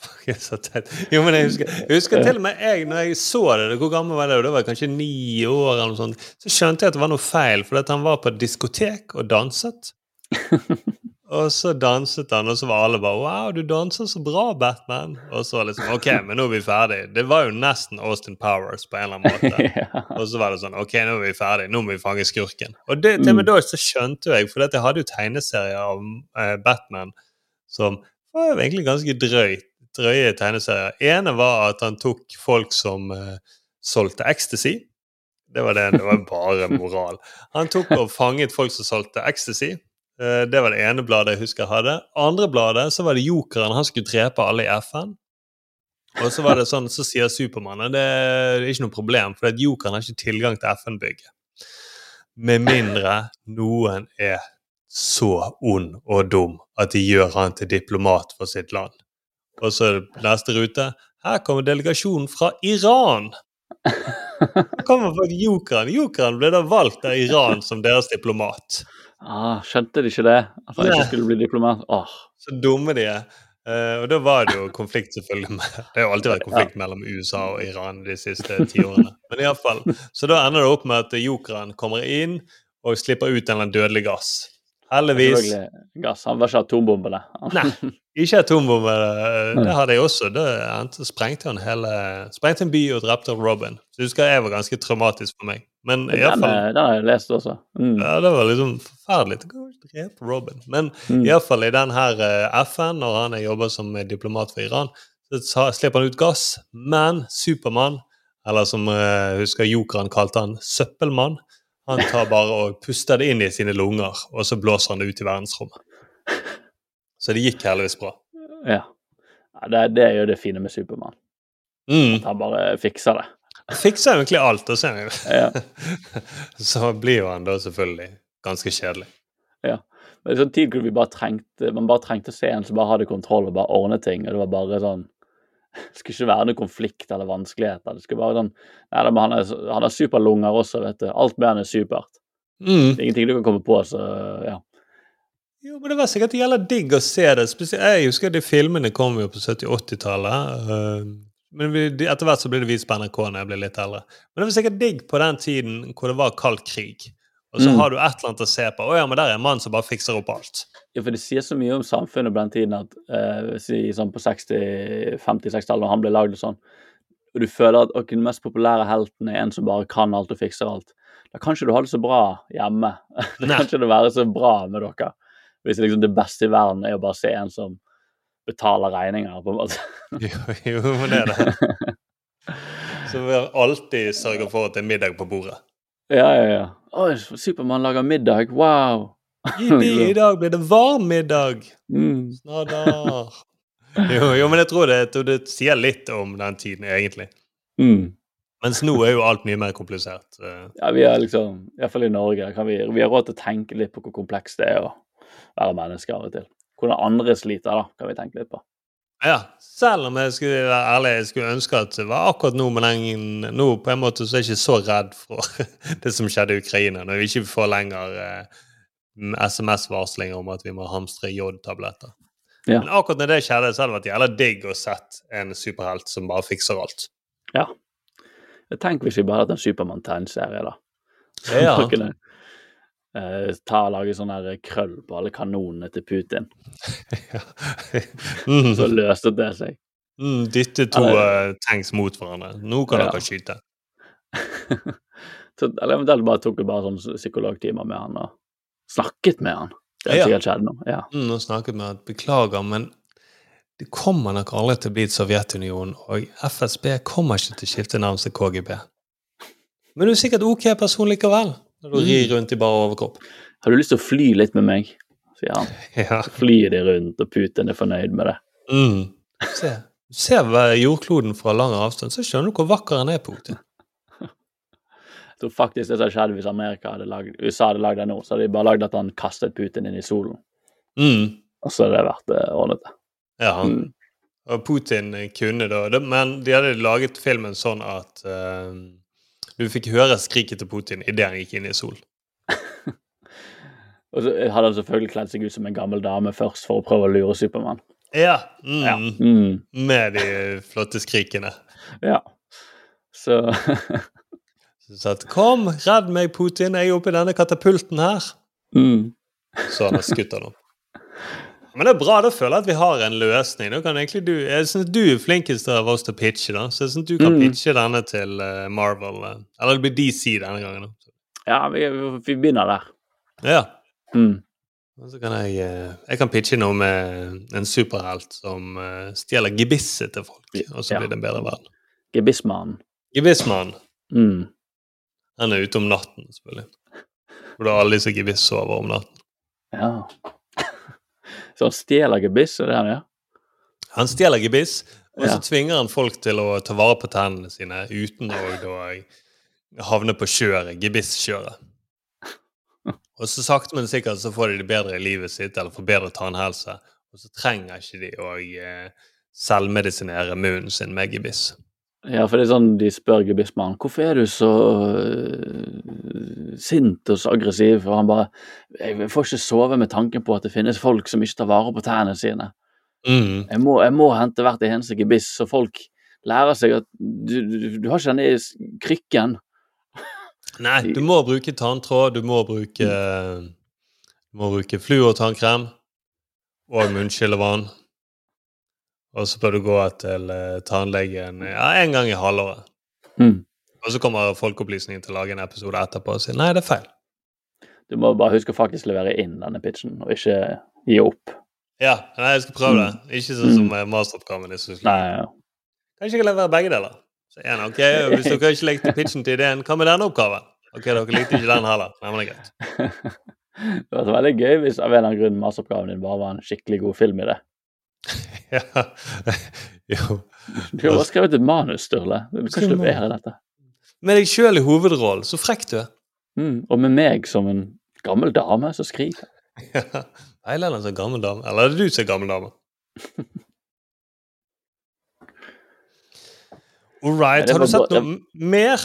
S1: Fuck, så teit. Jo, men jeg husker, jeg husker til og med jeg, når jeg så det, hvor gammel var det? Da var jeg kanskje ni år, eller noe sånt. Så skjønte jeg at det var noe feil, for at han var på et diskotek og danset. Og så danset han, og så var alle bare 'Wow, du danser så bra, Batman'. Og så liksom OK, men nå er vi ferdig. Det var jo nesten Austin Powers på en eller annen måte.
S2: ja.
S1: Og så var det sånn OK, nå er vi ferdig. Nå må vi fange skurken. Og det, til og med da så skjønte jeg, for jeg hadde jo tegneserier av eh, Batman som var egentlig ganske drøyt, drøye tegneserier. ene var at han tok folk som eh, solgte ecstasy. Det var det. Det var bare moral. Han tok og fanget folk som solgte ecstasy. Eh, Det var det ene bladet jeg husker jeg hadde. Andre bladet så var det jokeren. Han skulle drepe alle i FN. Og så var det sånn, så sier Supermannen det er ikke noe problem, for jokeren har ikke tilgang til FN-bygget. Med mindre noen er så ond og dum at de gjør han til diplomat for sitt land. Og så neste rute Her kommer delegasjonen fra Iran! Kommer fra jokeren. Jokeren ble da valgt av Iran som deres diplomat.
S2: Ah, skjønte de ikke det? At han ikke skulle bli diplomat? Oh.
S1: Så dumme de er. Uh, og da var det jo konflikt, selvfølgelig. Det har jo alltid vært konflikt mellom USA og Iran de siste ti årene. Men i alle fall. Så da ender det opp med at jokeren kommer inn og slipper ut en dødelig gass. Heldigvis.
S2: gass. Han var ikke atombombene.
S1: Nei, ikke atombombe. eh, Det hadde jeg også. Da sprengte han hele Sprengte en by og drepte Robin. Så jeg husker jeg var ganske traumatisk for meg. Men i
S2: hvert
S1: fall
S2: er- den har jeg lest også. Mm.
S1: ja, det var liksom forferdelig. Drepe Robin. Men
S2: Mm.
S1: iallfall i den her eh, FN, når han er jobber som eh, diplomat for Iran, så slipper han ut gass. Men Supermann, eller som jeg husker jokeren kalte han, søppelmann, han tar bare og puster det inn i sine lunger, og så blåser han det ut i verdensrommet. Så det gikk heldigvis bra.
S2: Ja. ja det, det er jo det fine med Supermann.
S1: Mm.
S2: At han bare fikser det.
S1: Fikser egentlig alt, og så,
S2: Ja.
S1: så blir jo han da selvfølgelig ganske kjedelig.
S2: Men i sånn tid hvor vi bare trengte, man bare trengte å se en som bare hadde kontroll og bare ordne ting. og Det var bare sånn Det skulle ikke være noe konflikt eller vanskeligheter. Det skulle bare sånn Nei, men han, er, han har superlunger også, vet du. Alt med han er supert.
S1: Mm.
S2: Det er ingenting du kan komme på, så ja.
S1: Jo, men det var sikkert jævla digg å se det. Spesielt, jeg husker de filmene kom jo på 70-80-tallet. Men vi, etter hvert så ble det vist på NRK når jeg ble litt eldre. Men det var sikkert digg på den tiden hvor det var kald krig. Og så
S2: Mm.
S1: har du et eller annet å se på. Å ja, men der er en mann som bare fikser opp alt.
S2: Ja, for Det sier så mye om samfunnet på den tiden at eh, si, sånn på 60-, 50-60-tallet, når han ble lagd og sånn, og du føler at ok, den mest populære helten er en som bare kan alt og fikser alt, da kan ikke du ha det så bra hjemme. Da kan ikke det være så bra med dere. Hvis liksom det beste i verden er å bare se en som betaler regninger, på en måte.
S1: Jo, jo det er det. Så vi har alltid sørget for at det er middag på bordet.
S2: Ja, ja, ja. Oi, Supermann lager middag, wow!
S1: Jippi, I dag blir det varm middag!
S2: Mm.
S1: Jo, jo, men jeg tror det, det sier litt om den tiden, egentlig.
S2: Mm.
S1: Mens nå er jo alt mye mer komplisert. eh.
S2: Ja, vi er liksom, Iallfall i Norge, vi, vi har råd til å tenke litt på hvor komplekst det er å være menneske av og til. Hvordan andre sliter, da, kan vi tenke litt på.
S1: Ja, selv om jeg skulle være ærlig, jeg skulle ønske at det var akkurat nå, men den, nå på en måte så er jeg ikke så redd for det som skjedde i Ukraina, når vi ikke får lenger eh, SMS-varslinger om at vi må hamstre jodtabletter.
S2: Ja.
S1: Men akkurat når det skjedde, så hadde det vært jævla digg å sett en superhelt som bare fikser alt.
S2: Ja. Tenk hvis vi bare hadde hatt en Supermann-tegneserie, da.
S1: Ja.
S2: Eh, ta og lage sånn her krøll på alle kanonene til Putin.
S1: mm,
S2: Så løste det seg.
S1: mm, dytte to
S2: Eller-
S1: eh, tanks mot hverandre. Nå kan
S2: Ja.
S1: dere skyte.
S2: Så, eller eventuelt bare tok jeg bare sånn psykologtimer med han og snakket med han. Det har
S1: Ja.
S2: sikkert skjedd nå. Ja.
S1: Mm, og snakket med han. beklager, men det kommer nok aldri til å bli et Sovjetunionen, og FSB kommer ikke til å skifte navn til KGB. Men du er sikkert ok person likevel, når du rir rundt i bare overkropp.
S2: Har du lyst til å fly litt med meg? sier han.
S1: Ja.
S2: Så flyr de rundt, og Putin er fornøyd med det.
S1: Mm. Se, se hva- jordkloden fra lang avstand, så skjønner du hvor vakker han er, Putin.
S2: Jeg tror faktisk det som hadde skjedd hvis Amerika hadde lagd, USA hadde lagd det nå, så hadde de bare lagd at han kastet Putin inn i solen.
S1: Mm.
S2: Og så hadde det vært eh, ordnet.
S1: Ja.
S2: Mm.
S1: Og Putin kunne da det- Men de hadde laget filmen sånn at eh, du fikk høre skriket til Putin idet han gikk inn i sol.
S2: Og så hadde han selvfølgelig kledd seg ut som en gammel dame først for å prøve å lure Supermann.
S1: Ja. Mm.
S2: Ja. Mm.
S1: Med de flotte skrikene.
S2: ja. Så
S1: Så at 'Kom, redd meg, Putin, jeg er oppe i denne katapulten her'.
S2: mm.
S1: Så han har skutt han opp. Men det er bra, da føler jeg at vi har en løsning. Nå kan du, Jeg synes du er flinkest av oss til å pitche, da. Så jeg synes du kan
S2: Mm.
S1: pitche denne til eh, Marvel. eh. Eller det blir DC denne gangen. da.
S2: Ja, vi, vi begynner der.
S1: Ja.
S2: Mm.
S1: Og så kan jeg eh, Jeg kan pitche noe med en superhelt som stjeler gebisset til folk, og så blir det en bedre verden.
S2: Gebissmannen.
S1: Gebissmannen.
S2: Mm.
S1: Han er ute om natten, selvfølgelig. For da alle disse gebiss sover om natten.
S2: Ja. Så han stjeler gebiss, er det han gjør?
S1: Han stjeler gebiss, og så
S2: Ja.
S1: tvinger han folk til å ta vare på tennene sine uten å havne på kjøret, gebisskjøret. Og så sakte, men sikkert så får de det bedre i livet sitt, eller får bedre tannhelse. Og så trenger ikke de å eh, selvmedisinere munnen sin med gebiss.
S2: Ja, for det er sånn de spør gebismannen hvorfor er du så øh, sint og så aggressiv, og han bare jeg får ikke sove med tanken på at det finnes folk som ikke tar vare på tærne sine.
S1: Mm.
S2: Jeg må, jeg må hente hvert eneste gebiss, så folk lærer seg at du, du, du har ikke denne krykken.
S1: Nei, du må bruke tanntråd, du må bruke Du må bruke fluortannkrem og munnskyllevann. Og så bør du gå til eh, tannlegen ja, en gang i halvåret.
S2: Mm.
S1: Og så kommer Folkeopplysningen til å lage en episode etterpå og si nei, det er feil.
S2: Du må bare huske å faktisk levere inn denne pitchen, og ikke gi opp.
S1: Ja, nei, jeg skal prøve det. Ikke sånn som mm. masteroppgaven. din,
S2: Nei, ja.
S1: Kanskje jeg kan levere begge deler. Så igjen, ok, Hvis dere ikke likte pitchen til ideen, hva med denne oppgaven? Ok, dere likte ikke den heller. Nei, men det er greit.
S2: Det hadde vært veldig gøy hvis av en eller annen grunn masteroppgaven din bare var en skikkelig god film i det.
S1: Ja. Jo.
S2: Du har også skrevet et manus, Sturle. Du kan ikke levere dette.
S1: Med deg sjøl i hovedrollen. Så frekk du er.
S2: Mm. Og med meg som en gammel dame som skriker.
S1: Ja. Veilederen som gammel dame. Eller er det du som er gammel dame? All right. Har du sett noe mer?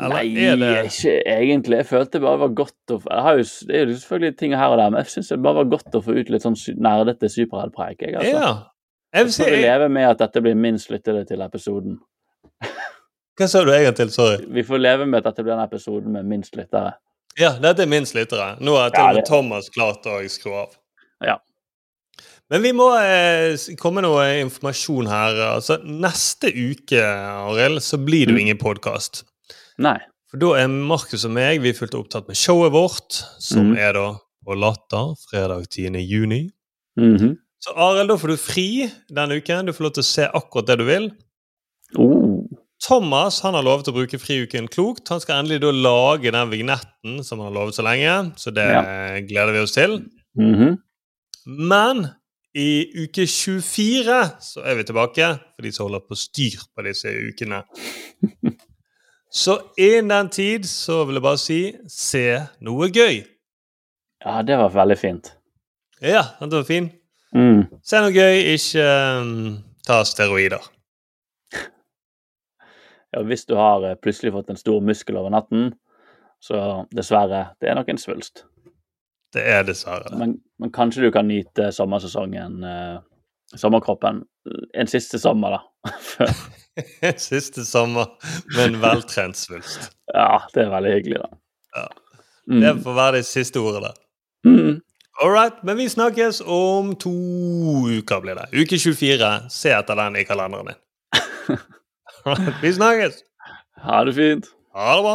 S1: Eller
S2: Nei,
S1: det
S2: ikke egentlig. Jeg følte det bare var godt å jo, Det er jo selvfølgelig ting her og der, men jeg syns det bare var godt å få ut litt sånn nerdete superheltpreik. Jeg, altså.
S1: Ja. Jeg
S2: vi
S1: jeg,
S2: leve med at dette blir minst lyttede til episoden.
S1: Hva sa du egentlig? Sorry.
S2: Vi får leve med at dette blir en episode med minst lyttere.
S1: Ja, dette er minst lyttere. Nå har til
S2: Ja,
S1: og med
S2: det-
S1: Thomas klart å skru av.
S2: Ja.
S1: Men vi må eh, komme noe informasjon her. Altså, neste uke, Arild, så blir det jo
S2: Mm.
S1: ingen podkast.
S2: Nei.
S1: For da er Markus og meg vi er fullt opptatt med showet vårt, som
S2: mm.
S1: er da på Latter fredag 10. juni.
S2: Mhm.
S1: Så Arild, da får du fri denne uken. Du får lov til å se akkurat det du vil.
S2: oh.
S1: Thomas han har lovet å bruke friuken klokt. Han skal endelig da lage den vignetten som han har lovet så lenge, så det gleder vi oss til.
S2: Mhm.
S1: Men i uke 24 så er vi tilbake, for de som holder på styr på disse ukene. Så innen den tid så vil jeg bare si se noe gøy.
S2: Ja, det var veldig fint.
S1: Ja, den var fin.
S2: Mm.
S1: Se noe gøy, ikke um, ta steroider.
S2: Ja, hvis du har eh, plutselig fått en stor muskel over natten, så dessverre, det er nok en svulst.
S1: Det er dessverre det.
S2: Men, men kanskje du kan nyte sommersesongen, eh, sommerkroppen, en siste sommer, da.
S1: Siste sommer med en veltrent svulst.
S2: ja, det er veldig hyggelig, da.
S1: Ja.
S2: Mm.
S1: Det får være de siste ordene.
S2: Mm.
S1: All right, men vi snakkes om to uker, blir det. Uke 24. Se etter den i kalenderen din. Vi snakkes.
S2: Ha det fint.
S1: Ha det bra.